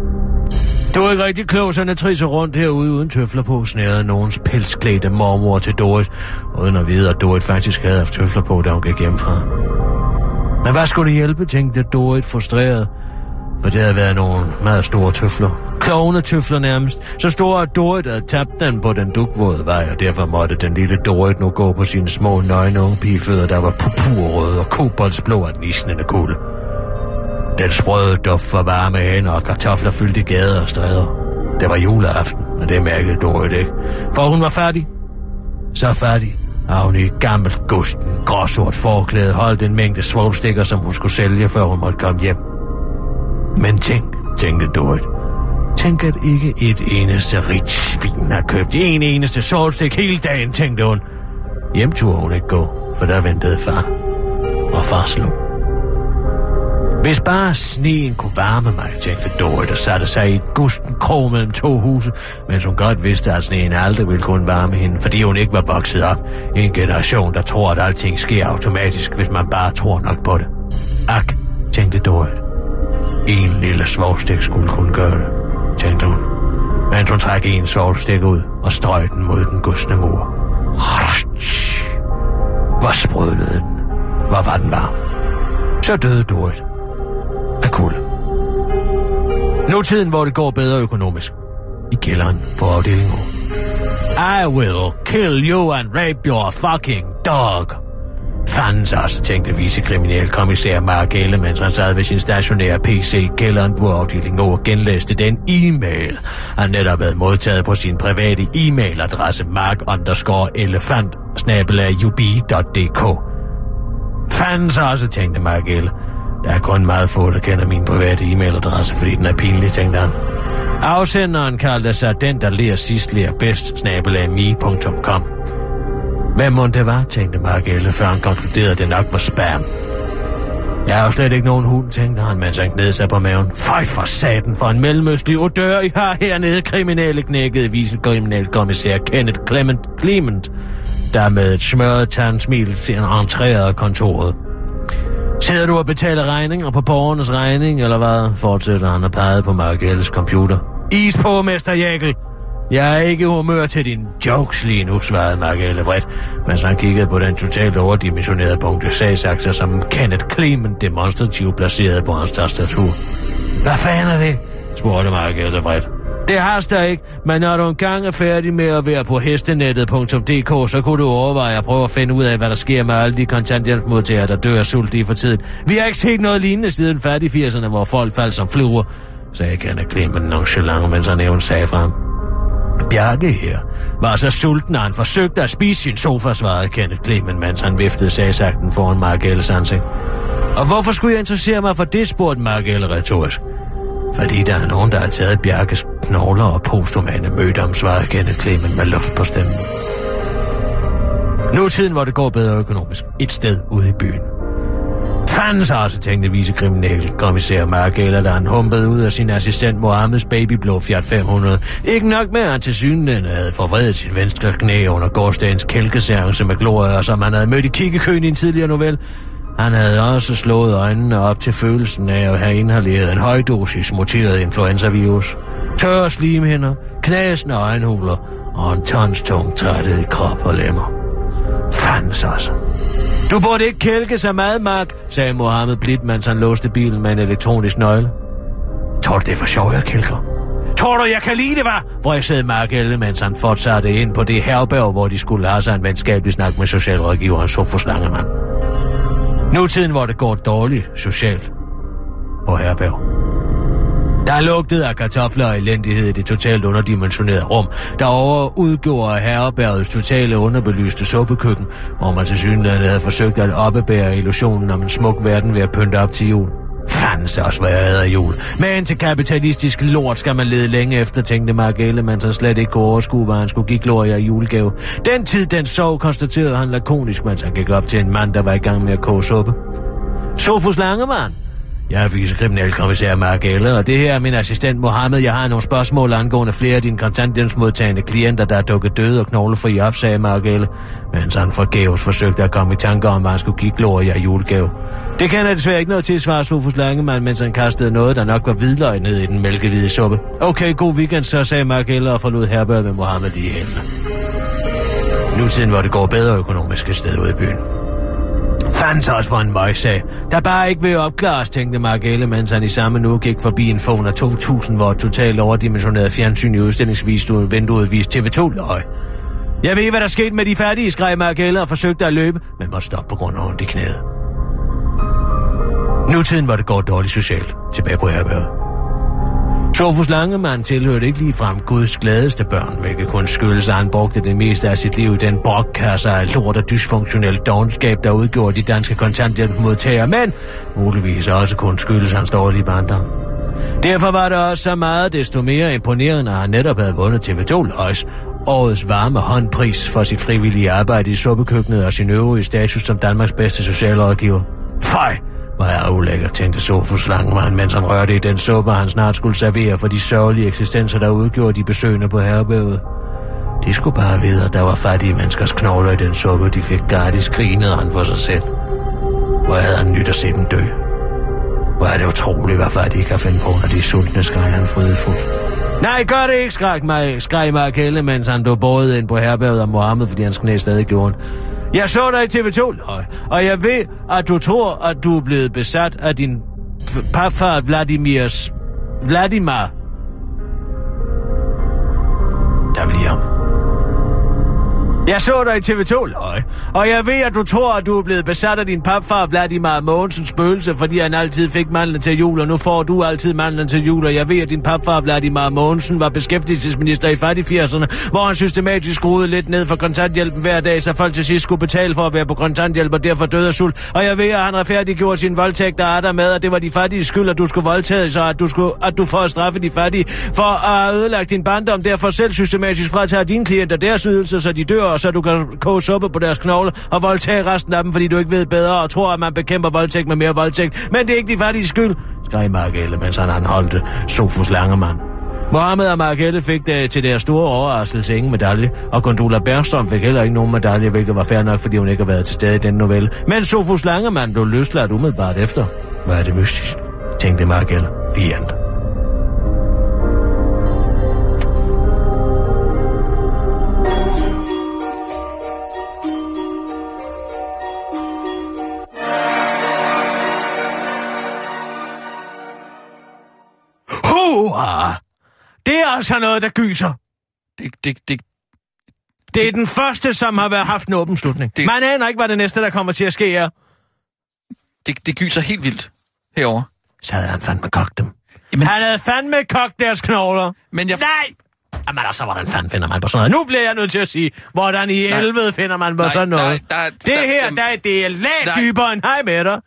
Speaker 4: Du er ikke rigtig klog, så trisser rundt herude uden tøfler på, snærede nogens pelsklædte mormor til Dorit, uden at vide, at Dorit faktisk havde haft tøfler på, da hun gik hjemmefra. Men hvad skulle det hjælpe, tænkte Dorit frustreret, for det havde været nogle meget store tøfler. Klovne tøfler nærmest, så store at Dorit havde tabt den på den dukvåde vej, og derfor måtte den lille Dorit nu gå på sine små nøgne unge pigefødder, der var purpurrøde og koboldsblå af den isnende kulde. Den sprøde duft for varme hænder og kartofler fyldte gader og stræder. Det var juleaften, men det mærkede Dorit ikke. For hun var færdig. Så færdig, at hun i et gammelt gusten, gråsort forklæde holdt en mængde svovlstikker, som hun skulle sælge, før hun måtte komme hjem. Men tænk, tænkte Dorit. Tænk, at ikke et eneste rigt svin har købt en eneste solstik hele dagen, tænkte hun. Hjem turde hun ikke gå, for der ventede far. Og far slog. Hvis bare sneen kunne varme mig, tænkte Dorit og satte sig i et gusten krog mellem to huse, mens hun godt vidste, at sneen aldrig ville kunne varme hende, fordi hun ikke var vokset op i en generation, der tror, at alting sker automatisk, hvis man bare tror nok på det. Ak, tænkte Dorit. En lille svovstik skulle kunne gøre det, tænkte hun, mens hun trak en svovstik ud og strøg den mod den gustne mur. Hvor sprødlede den. Hvor var den varm. Så døde Dorit kulde. Nu tiden, hvor det går bedre økonomisk. I kælderen på afdelingen I will kill you and rape your fucking dog. Fandens også, tænkte vicekriminalkommissær Mark Elle, mens han sad ved sin stationære PC i kælderen på afdelingen og genlæste den e-mail, han netop havde modtaget på sin private e-mailadresse mark underscore elefant Fandens også, tænkte Mark Elle. Der er kun meget få, der kender min private e-mailadresse, fordi den er pinlig, tænkte han. Afsenderen kaldte sig den, der lærer sidst, lærer bedst, snabelagme.com. Hvem må det var, tænkte Mark Elle, før han konkluderede, at det nok var spam. Jeg har jo slet ikke nogen hund, tænkte han, mens han gned sig på maven. Føj for saten for en mellemøstlig odør, I har hernede kriminelle knækkede vicekriminalkommissær Kenneth Clement Clement, der med et smørret tandsmil til en entrerede kontoret. Sidder du og betaler regninger på borgernes regning, eller hvad? Fortsætter han og pegede på Margelles computer. Is på, Mester Jækel! Jeg er ikke humør til din jokes lige nu, svarede Margelle vredt, mens han kiggede på den totalt overdimensionerede punkt sagsakser, som Kenneth Clement demonstrativt placerede på hans tastatur. Hvad fanden er det? spurgte Margelle vredt. Det haster ikke, men når du engang er færdig med at være på hestenettet.dk, så kunne du overveje at prøve at finde ud af, hvad der sker med alle de kontanthjælpsmodtagere, der dør af sult lige for tiden. Vi har ikke set noget lignende siden færdig 80'erne, hvor folk faldt som fluer, sagde Kenneth Clement nonchalant, mens han nævnte sag frem. Bjarke her var så sulten, at han forsøgte at spise sin sofa, svarede Kenneth Clement, mens han viftede sagsakten foran Margelles ansigt. Og hvorfor skulle jeg interessere mig for det, spurgte Margelle retorisk. Fordi der er nogen, der har taget Bjarkes knogler og posthumane mødte ham, svarede Kenneth Clement med luft på stemmen. Nu er tiden, hvor det går bedre økonomisk. Et sted ude i byen. Fanden så også, tænkte vicekriminal kommissær Margela, da han humpede ud af sin assistent Mohammeds babyblå Fiat 500. Ikke nok med, at han til synen havde forvredet sit venstre knæ under gårdsdagens kælkeseance med glorie, som han havde mødt i kiggekøen i en tidligere novelle. Han havde også slået øjnene op til følelsen af at have inhaleret en højdosis muteret influenzavirus. Tørre slimhinder, knæsende øjenhuler og en tons tung træthed i krop og lemmer. Fandes også. Du burde ikke kælke så meget, Mark, sagde Mohammed blidt, mens han låste bilen med en elektronisk nøgle. Tror du, det er for sjov, jeg kælker? Tror du, jeg kan lide det, var? Vrøsede Mark Elle, mens han fortsatte ind på det herberg, hvor de skulle have sig en venskabelig snak med socialrådgiveren Sofus Langemann. Nutiden, hvor det går dårligt socialt på herberg. Der lugtede af kartofler og elendighed i det totalt underdimensionerede rum, der over udgjorde herrebærets totale underbelyste suppekøkken, hvor man til synligheden havde forsøgt at oppebære illusionen om en smuk verden ved at pynte op til jul. Fanden så også, hvad jeg jul. Men til kapitalistisk lort skal man lede længe efter, tænkte Mark Ellemann, som slet ikke kunne overskue, hvad han skulle give Gloria i julegave. Den tid, den sov, konstaterede han lakonisk, mens han gik op til en mand, der var i gang med at koge suppe. Sofus Langemann, jeg er vicekriminalkommissær Mark Eller, og det her er min assistent Mohammed. Jeg har nogle spørgsmål angående flere af dine kontanthjælpsmodtagende klienter, der er dukket døde og knoglefri op, sagde Mark Eller, mens han forgæves forsøgte at komme i tanker om, hvad han skulle give Gloria i julegave. Det kan jeg desværre ikke noget til, svarede Sofus Langemann, mens han kastede noget, der nok var hvidløg ned i den mælkehvide suppe. Okay, god weekend, så sagde Mark Eller og forlod herbøret med Mohammed i hænderne. Nu tiden, hvor det går bedre økonomisk et sted ude i byen. Fanden også for en møgssag. Der bare ikke vil opklares, tænkte Mark Elle, mens han i samme nu gik forbi en Fona 2000, hvor et totalt overdimensioneret fjernsyn i udstillingsvinduet vinduet viste TV2-løg. Jeg ved, hvad der skete med de færdige, skreg Mark Elle og forsøgte at løbe, men måtte stoppe på grund af ondt i knæet. Nutiden var det går dårligt socialt, tilbage på herberget. Sofus Langemann tilhørte ikke ligefrem Guds gladeste børn, hvilket kun skyldes, at han brugte det meste af sit liv i den brokkasse af lort og dysfunktionel dogenskab, der udgjorde de danske kontanthjælpsmodtagere, men muligvis også kun skyldes hans dårlige barndom. Derfor var det også så meget desto mere imponerende, at han netop havde vundet TV2 Løjs årets varme håndpris for sit frivillige arbejde i suppekøkkenet og sin øvrige status som Danmarks bedste socialrådgiver. Fej! Hvor er ulækker, tænkte Sofus Langmann, mens han rørte i den suppe, han snart skulle servere for de sørgelige eksistenser, der udgjorde de besøgende på herrebævet. De skulle bare vide, at der var fattige menneskers knogler i den suppe, de fik gratis, grinede han for sig selv. Hvor havde han nyt at se dem dø. Hvor er det utroligt, hvad fattige kan finde på, når de er sultne, skreg han frydefuld. Nej, gør det ikke, skreg, mig, skreg mig Helle, mens han blev båret ind på herberget af Mohammed, fordi hans knæ stadig gjorde jeg så dig i TV2, Løg, og jeg ved, at du tror, at du er blevet besat af din papfar Vladimirs... Vladimir. Der bliver. Jeg så dig i TV2, Løg, og jeg ved, at du tror, at du er blevet besat af din papfar Vladimir Mogensens spøgelse, fordi han altid fik mandlen til jul, og nu får du altid mandlen til jul, og jeg ved, at din papfar Vladimir Mogensen var beskæftigelsesminister i fattig 80'erne, hvor han systematisk skruede lidt ned for kontanthjælpen hver dag, så folk til sidst skulle betale for at være på kontanthjælp, og derfor døde af sult. Og jeg ved, at han retfærdiggjorde sin voldtægt, der er der med, at det var de fattige skyld, at du skulle voldtage, så at du, skulle, at du får at straffe de fattige for at have ødelagt din barndom, derfor selv systematisk fratager dine klienter deres ydelser, så de dør, så du kan koge suppe på deres knogle og voldtage resten af dem, fordi du ikke ved bedre og tror, at man bekæmper voldtægt med mere voldtægt. Men det er ikke de fattige skyld, skreg Margelle, mens han anholdte Sofus Langemann. Mohammed og Markelle fik det til deres store overraskelse ingen medalje, og Gondola Bergstrøm fik heller ikke nogen medalje, hvilket var fair nok, fordi hun ikke har været til stede i den novelle. Men Sofus Langemann blev løsladt umiddelbart efter. Hvad er det mystisk? tænkte Markelle. The end. Det er altså noget, der gyser.
Speaker 5: Det, det, det,
Speaker 4: Det er den første, som har været haft en åben slutning.
Speaker 5: Det-
Speaker 4: Man aner ikke, hvad det næste, der kommer til at ske er.
Speaker 5: det, det gyser helt vildt herover.
Speaker 4: Så havde han fandme kogt dem.
Speaker 5: Jamen-
Speaker 4: Han havde fandme kogt deres knogler.
Speaker 5: Men jeg,
Speaker 4: Nej! Jamen altså, hvordan fanden finder man på sådan noget? Nu bliver jeg nødt til at sige, hvordan i
Speaker 5: Nej.
Speaker 4: helvede finder man på
Speaker 5: Nej,
Speaker 4: sådan noget?
Speaker 5: der- der-
Speaker 4: det
Speaker 5: der-
Speaker 4: her,
Speaker 5: dem-
Speaker 4: der, det er lag
Speaker 5: Nej.
Speaker 4: dybere end hej med dig.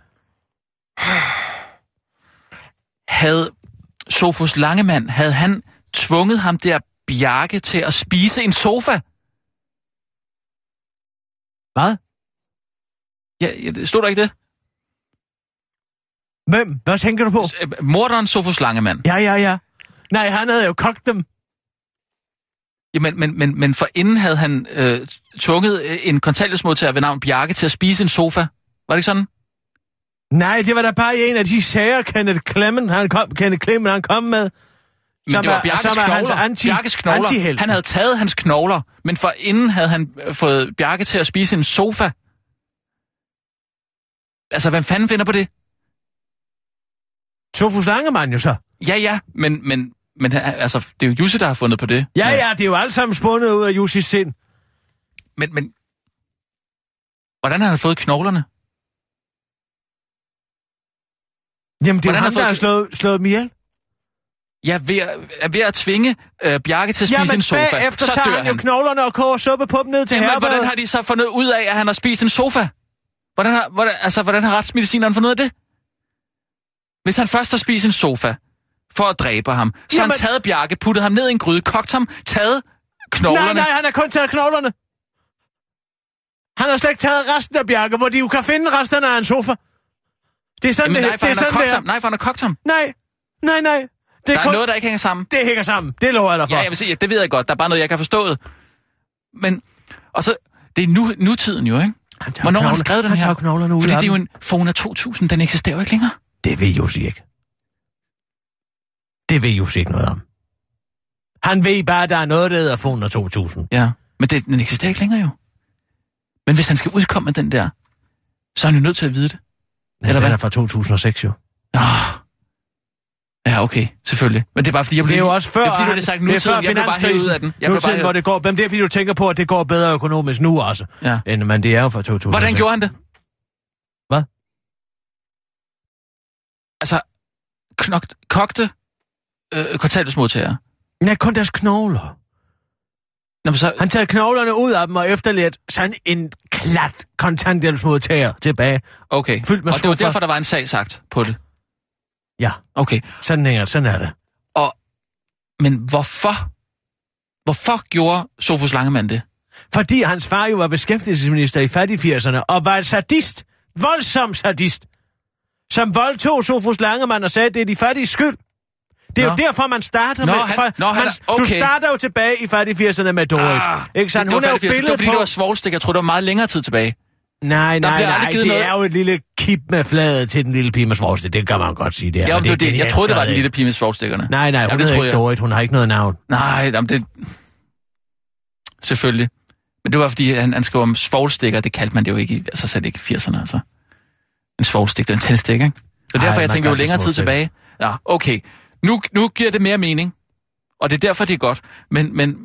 Speaker 4: (sighs)
Speaker 5: Havde Sofus Langemand, havde han tvunget ham der Bjarke til at spise en sofa?
Speaker 4: Hvad?
Speaker 5: Ja, ja, stod der ikke det?
Speaker 4: Hvem? Hvad tænker du på?
Speaker 5: Øh, Morderen Sofus Langemand.
Speaker 4: Ja, ja, ja. Nej, han havde jo kogt dem.
Speaker 5: Jamen, men, men, men for inden havde han øh, tvunget øh, en kontanthjælpsmodtager ved navn Bjarke til at spise en sofa. Var det ikke sådan?
Speaker 4: Nej, det var da bare en af de sager, Kenneth Clement, han kom, Kenneth Clement, han kom med.
Speaker 5: Men
Speaker 4: Som
Speaker 5: det var Bjarkes
Speaker 4: som er hans
Speaker 5: knogler.
Speaker 4: anti-
Speaker 5: Bjarkes knogler. Han havde taget hans knogler, men for inden havde han øh, fået Bjarke til at spise en sofa. Altså, hvem fanden finder på det?
Speaker 4: Sofus Langemann jo så.
Speaker 5: Ja, ja, men, men, men altså, det er jo Jusse, der har fundet på det.
Speaker 4: Ja, ja, det er jo alt sammen spundet ud af Jussis sind.
Speaker 5: Men, men... Hvordan har han fået knoglerne?
Speaker 4: Jamen, det er
Speaker 5: Hvordan
Speaker 4: jo
Speaker 5: har
Speaker 4: ham, der
Speaker 5: fået-
Speaker 4: har slået, slået dem ihjel.
Speaker 5: Ja, ved at, ved at tvinge øh, Bjarke til at spise
Speaker 4: Jamen,
Speaker 5: en sofa.
Speaker 4: bagefter
Speaker 5: så
Speaker 4: tager
Speaker 5: dør
Speaker 4: han jo knoglerne og koger suppe på dem ned til
Speaker 5: Jamen, hvordan har de så fundet ud af, at han har spist en sofa? Hvordan har, hvordan, altså, hvordan har retsmedicineren fundet ud af det? Hvis han først har spist en sofa for at dræbe ham, så
Speaker 4: Jamen-
Speaker 5: han taget Bjarke, puttet ham ned i en gryde, kogt ham, taget knoglerne.
Speaker 4: Nej, nej, han har kun taget knoglerne. Han har slet ikke taget resten af Bjarke, hvor de jo kan finde resten af en sofa. Det er sådan,
Speaker 5: Jamen,
Speaker 4: det,
Speaker 5: nej, for
Speaker 4: det er
Speaker 5: han har
Speaker 4: sådan,
Speaker 5: kogt
Speaker 4: det er.
Speaker 5: ham. Nej, for han har kogt ham.
Speaker 4: Nej, nej, nej. Det er,
Speaker 5: Der er
Speaker 4: kun...
Speaker 5: noget, der ikke hænger sammen.
Speaker 4: Det hænger sammen. Det lover jeg dig for.
Speaker 5: Ja, jeg vil sige, det ved jeg godt. Der er bare noget, jeg kan forstå. Men, og så, det er nu, nutiden jo, ikke?
Speaker 4: Han
Speaker 5: Hvornår har han skrevet den
Speaker 4: han
Speaker 5: her?
Speaker 4: knoglerne ud
Speaker 5: Fordi det er jo en Fona 2000, den eksisterer jo ikke længere.
Speaker 4: Det ved Jussi ikke. Det ved Jussi ikke noget om. Han ved bare, at der er noget, der hedder Funder 2000.
Speaker 5: Ja, men det, den eksisterer ikke længere jo. Men hvis han skal udkomme med den der, så er han jo nødt til at vide det.
Speaker 4: Ja,
Speaker 5: Eller
Speaker 4: den
Speaker 5: hvad?
Speaker 4: er fra 2006 jo.
Speaker 5: Ah. Ja, okay, selvfølgelig. Men det er bare fordi, jeg
Speaker 4: Det
Speaker 5: blev...
Speaker 4: er jo også før,
Speaker 5: Det er fordi, du har sagt
Speaker 4: det
Speaker 5: nutiden. Jeg blev bare hævet ud af den. Jeg
Speaker 4: Nutiden,
Speaker 5: bare
Speaker 4: hvor det går, men det er fordi, du tænker på, at det går bedre økonomisk nu også.
Speaker 5: Ja.
Speaker 4: End, men det er jo fra 2006.
Speaker 5: Hvordan gjorde han det?
Speaker 4: Hvad?
Speaker 5: Altså, knogt, kogte øh, kontanthjælpsmodtagere.
Speaker 4: Ja, kun deres knogler.
Speaker 5: Nå, så,
Speaker 4: Han tager knoglerne ud af dem og efterladt sådan en klat kontanthjælpsmodtager tilbage.
Speaker 5: okay.
Speaker 4: fyldt med
Speaker 5: og det var derfor, der var en sag sagt på det.
Speaker 4: Ja,
Speaker 5: Okay.
Speaker 4: sådan, hænger, sådan er det.
Speaker 5: Og, men hvorfor? Hvorfor gjorde Sofus Langemann det?
Speaker 4: Fordi hans far jo var beskæftigelsesminister i fattig-80'erne og var en sadist. Voldsom sadist. Som voldtog Sofus Langemann og sagde, at det er de fattige skyld. Det er
Speaker 5: Nå.
Speaker 4: jo derfor, man starter
Speaker 5: Nå,
Speaker 4: med...
Speaker 5: han-
Speaker 4: for,
Speaker 5: nå, han er- okay.
Speaker 4: Du starter jo tilbage i fattig-80'erne med Dorit. Ah, ikke sandt? Hun
Speaker 5: det,
Speaker 4: er jo
Speaker 5: fordi, det var
Speaker 4: billedet
Speaker 5: fordi,
Speaker 4: på...
Speaker 5: det var svoglstik. Jeg tror, det var meget længere tid tilbage.
Speaker 4: Nej, nej, nej, det
Speaker 5: noget-
Speaker 4: er jo et lille kip med fladet til den lille pige med svovlstik. Det kan man godt sige, det er.
Speaker 5: Ja,
Speaker 4: men
Speaker 5: men det, var det, jeg troede, det var den lille pige med svogstikkerne.
Speaker 4: Nej, nej, hun
Speaker 5: Jamen, det
Speaker 4: hedder ikke
Speaker 5: jeg.
Speaker 4: Dorit, hun har ikke noget navn.
Speaker 5: Nej, jamen det... Selvfølgelig. Men det var, fordi han, han skrev om svovlstikker, det kaldte man det jo ikke altså slet ikke i 80'erne, altså. En svovlstik, det er en tændstik, ikke? Så
Speaker 4: Ej,
Speaker 5: derfor, jeg vi var
Speaker 4: kaldte det
Speaker 5: længere tid tilbage. Ja, okay. Nu, nu giver det mere mening. Og det er derfor, det er godt. Men, men...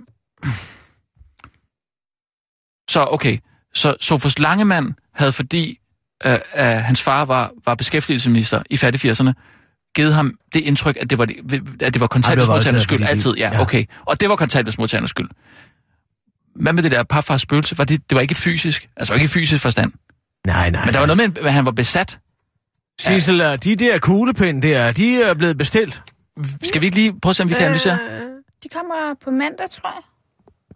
Speaker 5: Så, okay. Så Sofus Langemann havde, fordi øh, at hans far var, var beskæftigelsesminister i fattig 80'erne, givet ham det indtryk, at det var, at det var kontanthjælpsmodtagernes skyld altid. Ja,
Speaker 4: ja.
Speaker 5: okay. Og det var kontanthjælpsmodtagernes skyld. Hvad med det der parfars spøgelse? Var det, det var ikke et fysisk, altså ikke et fysisk forstand.
Speaker 4: Nej, nej,
Speaker 5: Men der var noget med, at han var besat.
Speaker 4: Sissel, øh, de der kuglepinde der, de er blevet bestilt.
Speaker 5: Skal vi ikke lige prøve at se, om vi kan analysere?
Speaker 6: De kommer på mandag, tror jeg.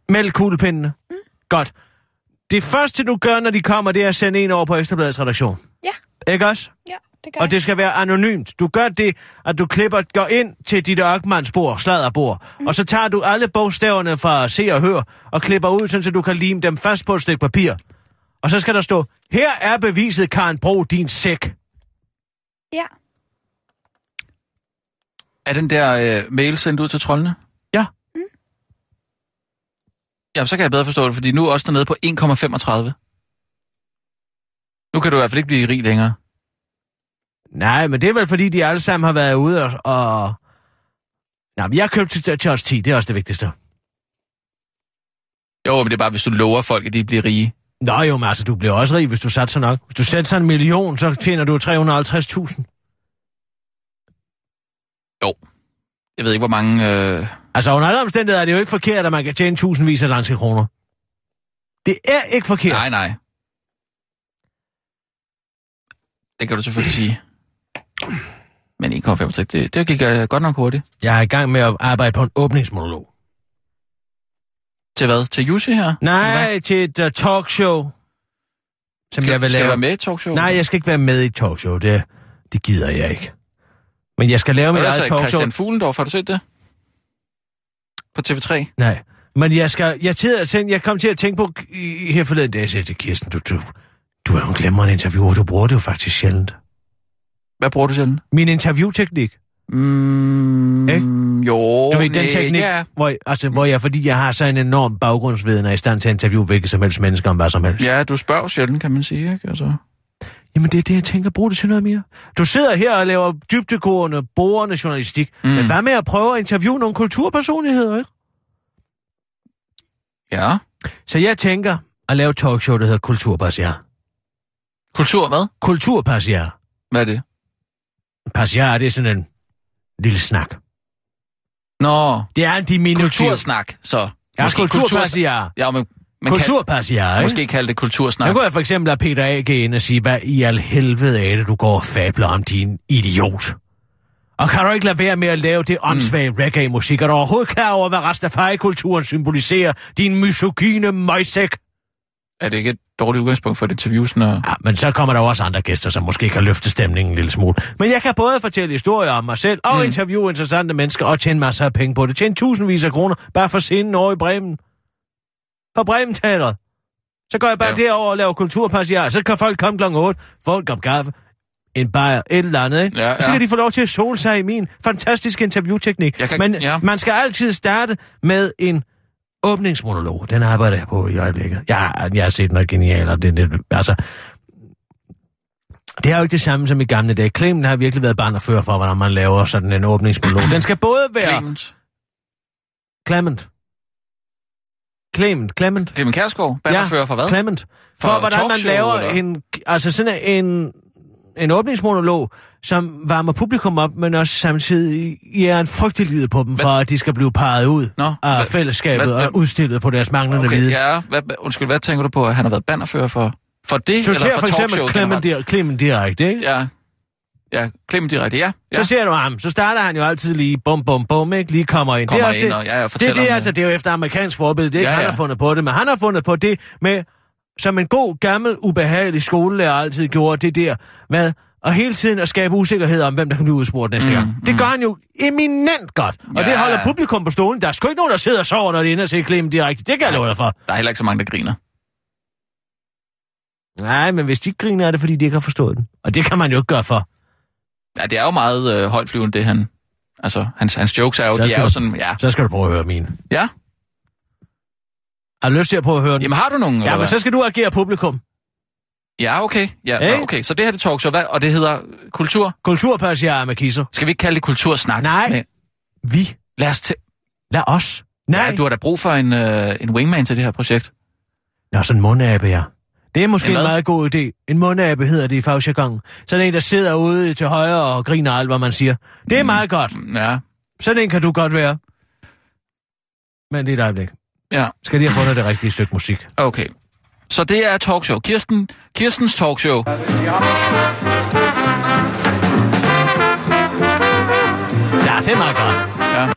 Speaker 4: Meld kuglepindene. Mm. Godt. Det første, du gør, når de kommer, det er at sende en over på Ekstrabladets redaktion.
Speaker 6: Ja,
Speaker 4: Ikke også?
Speaker 6: ja, det gør
Speaker 4: Og det skal være anonymt. Du gør det, at du klipper, går ind til dit ørkmandsbord, sladderbord, mm. og så tager du alle bogstaverne fra se og hør, og klipper ud, sådan, så du kan lime dem fast på et stykke papir. Og så skal der stå, her er beviset, Karen Bro, din sæk.
Speaker 6: Ja,
Speaker 5: Er den der øh, mail sendt ud til trollene?
Speaker 4: Ja.
Speaker 5: Jamen, så kan jeg bedre forstå det, fordi nu er også dernede på 1,35. Nu kan du i hvert fald ikke blive rig længere.
Speaker 4: Nej, men det er vel fordi, de alle sammen har været ude og... og... Nå, men jeg købte til, os 10, det er også det vigtigste.
Speaker 5: Jo, men det er bare, hvis du lover folk, at de bliver rige.
Speaker 4: Nå jo, men altså, du bliver også rig, hvis du satser nok. Hvis du sætter en million, så tjener du 350.000.
Speaker 5: Jeg ved ikke, hvor mange... Øh...
Speaker 4: Altså under alle omstændigheder er det jo ikke forkert, at man kan tjene tusindvis af danske kroner. Det er ikke forkert.
Speaker 5: Nej, nej. Det kan du selvfølgelig sige. Men 1,65, det, det gik uh, godt nok hurtigt.
Speaker 4: Jeg er i gang med at arbejde på en åbningsmonolog.
Speaker 5: Til hvad? Til Jussi her?
Speaker 4: Nej,
Speaker 5: Hvad?
Speaker 4: til et uh, talkshow, som
Speaker 5: Skal,
Speaker 4: jeg vil
Speaker 5: skal
Speaker 4: lave.
Speaker 5: du være med i talkshow?
Speaker 4: Nej, jeg skal ikke være med i talkshow. Det, det gider jeg ikke. Men jeg skal lave mit eget
Speaker 5: så
Speaker 4: talkshow.
Speaker 5: Christian Fuglendorf, har du set det? På TV3?
Speaker 4: Nej, men jeg skal... Jeg, til at tænke, jeg kom til at tænke på i- her forleden dag, jeg sagde til Kirsten, du, du, du er jo en glemrende interviewer, du bruger det jo faktisk sjældent.
Speaker 5: Hvad bruger du til
Speaker 4: Min interviewteknik,
Speaker 5: Mm,
Speaker 4: Ikke?
Speaker 5: Jo,
Speaker 4: du ved, den teknik,
Speaker 5: Ja,
Speaker 4: hvor, altså, hvor jeg, fordi jeg har så en enorm baggrundsviden, er i stand til at interviewe hvilket som helst mennesker om hvad som helst.
Speaker 5: ja, du spørger sjældent, kan man sige, ikke? Altså.
Speaker 4: Jamen det er det, jeg tænker, brug det til noget mere. Du sidder her og laver dybdegående, borende journalistik, mm. men hvad med at prøve at interviewe nogle kulturpersonligheder, ikke?
Speaker 5: Ja.
Speaker 4: Så jeg tænker at lave talkshow, der hedder Kulturpassiar.
Speaker 5: Kultur, hvad?
Speaker 4: Kulturpassiar.
Speaker 5: Hvad er det?
Speaker 4: Passiar, det er sådan en lille snak.
Speaker 5: Nå,
Speaker 4: Det er en diminutiv.
Speaker 5: kultursnak, så.
Speaker 4: Ja,
Speaker 5: Måske
Speaker 4: kulturpassiar.
Speaker 5: Ja, men man kan
Speaker 4: Kulturpassiar, ikke?
Speaker 5: måske kalde det kultursnak.
Speaker 4: Så kunne jeg for eksempel lade Peter A. gå ind og sige, hvad i al helvede er det, du går og fabler om, din idiot? Og kan du ikke lade være med at lave det åndssvage mm. reggae-musik? Er du overhovedet klar over, hvad Rastafari-kulturen symboliserer? Din misogyne møgsæk?
Speaker 5: Er det ikke et dårligt udgangspunkt for et interview, sådan at...
Speaker 4: Ja, men så kommer der jo også andre gæster, som måske kan løfte stemningen en lille smule. Men jeg kan både fortælle historier om mig selv, og mm. interviewe interessante mennesker, og tjene masser af penge på det. Tjene tusindvis af kroner, bare for scenen over i Bremen. På Bremen Teatret. Så går jeg bare
Speaker 5: Ja.
Speaker 4: derover og laver kulturpassiar. Så kan folk komme klokken 8, få en kop kaffe, en bajer, et eller andet, ikke?
Speaker 5: Ja,
Speaker 4: Så
Speaker 5: ja.
Speaker 4: kan de få lov til at sole sig i min fantastiske interviewteknik.
Speaker 5: Jeg kan-
Speaker 4: Men
Speaker 5: ja.
Speaker 4: man skal altid starte med en åbningsmonolog. Den arbejder jeg på i øjeblikket. Jeg, jeg har set noget genialt, og det, det, altså... Det er jo ikke det samme som i gamle dage. Clement har virkelig været barn for, hvordan man laver sådan en åbningsmonolog. Den skal både være...
Speaker 5: Clement.
Speaker 4: Clement. Clement. Clement.
Speaker 5: Clement Kærsgaard, bannerfører for hvad?
Speaker 4: Clement. For,
Speaker 5: For
Speaker 4: hvordan man laver
Speaker 5: eller?
Speaker 4: en, altså sådan en, en åbningsmonolog, som varmer publikum op, men også samtidig giver en frygtelig på dem, for at de skal blive peget ud
Speaker 5: Nå,
Speaker 4: af
Speaker 5: hvad-
Speaker 4: fællesskabet
Speaker 5: hvad-
Speaker 4: og udstillet på deres manglende
Speaker 5: Okay,
Speaker 4: viden.
Speaker 5: ja. Hvad, hvad- undskyld, hvad tænker du på, at han har været bannerfører for? For det,
Speaker 4: Så
Speaker 5: eller for
Speaker 4: for eksempel Clement, dir- Clement direkte, ikke?
Speaker 5: Ja. Ja, Clement direkte, ja. ja.
Speaker 4: Så ser du ham, så starter han jo altid lige bum, bum, bum, ikke? Lige kommer ind.
Speaker 5: Kommer
Speaker 4: det er også
Speaker 5: ind
Speaker 4: det,
Speaker 5: og- ja, ja,
Speaker 4: det, er det, altså,
Speaker 5: det.
Speaker 4: er jo efter amerikansk forbillede. Det er ikke
Speaker 5: Ja,
Speaker 4: han
Speaker 5: ja.
Speaker 4: har fundet på det, men han har fundet på det med, som en god, gammel, ubehagelig skolelærer altid gjorde, det der med at hele tiden at skabe usikkerhed om, hvem der kan blive udspurgt næste
Speaker 5: Mm,
Speaker 4: gang. Det gør han jo eminent godt. Og
Speaker 5: Ja.
Speaker 4: det holder publikum på stolen. Der er sgu ikke nogen, der sidder og sover, når de ender og ser Clement direkte. Det kan jeg love dig for.
Speaker 5: Der er heller ikke så mange, der griner.
Speaker 4: Nej, men hvis de ikke griner, er det, fordi de ikke har forstået den. Og det kan man jo ikke gøre for.
Speaker 5: Ja, det er jo meget øh, højtflyvende, det han... Altså, hans, hans jokes er jo, de er jo sådan, ja.
Speaker 4: Så skal du prøve at høre min.
Speaker 5: Ja,
Speaker 4: Har du lyst til at prøve at høre den?
Speaker 5: jamen har du nogen,
Speaker 4: ja, men så skal du agere publikum.
Speaker 5: Ja, okay. Ja, nå, okay. Så det her det talkshow, hvad? Og det hedder kultur?
Speaker 4: Kulturpassiar med kisser.
Speaker 5: Skal vi ikke kalde det kultursnak?
Speaker 4: Nej.
Speaker 5: Men
Speaker 4: Vi.
Speaker 5: Lad os til...
Speaker 4: Lad os. Nej.
Speaker 5: Ja, du har da brug for en, øh, en wingman til det her projekt.
Speaker 4: Nå, sådan en mundabe, ja. Det er måske
Speaker 5: En
Speaker 4: en meget god idé. En mundabe hedder det i fagjargon. Så det en, der sidder ude til højre og griner alt, hvad man siger. Det er
Speaker 5: Mm.
Speaker 4: meget godt.
Speaker 5: Ja,
Speaker 4: Sådan en kan du godt være. Men det er et øjeblik.
Speaker 5: ja.
Speaker 4: Skal lige have fundet det rigtige stykke musik.
Speaker 5: Okay. Så det er talkshow. Kirsten, Kirstens talkshow.
Speaker 4: Ja, det er meget godt.
Speaker 5: Ja,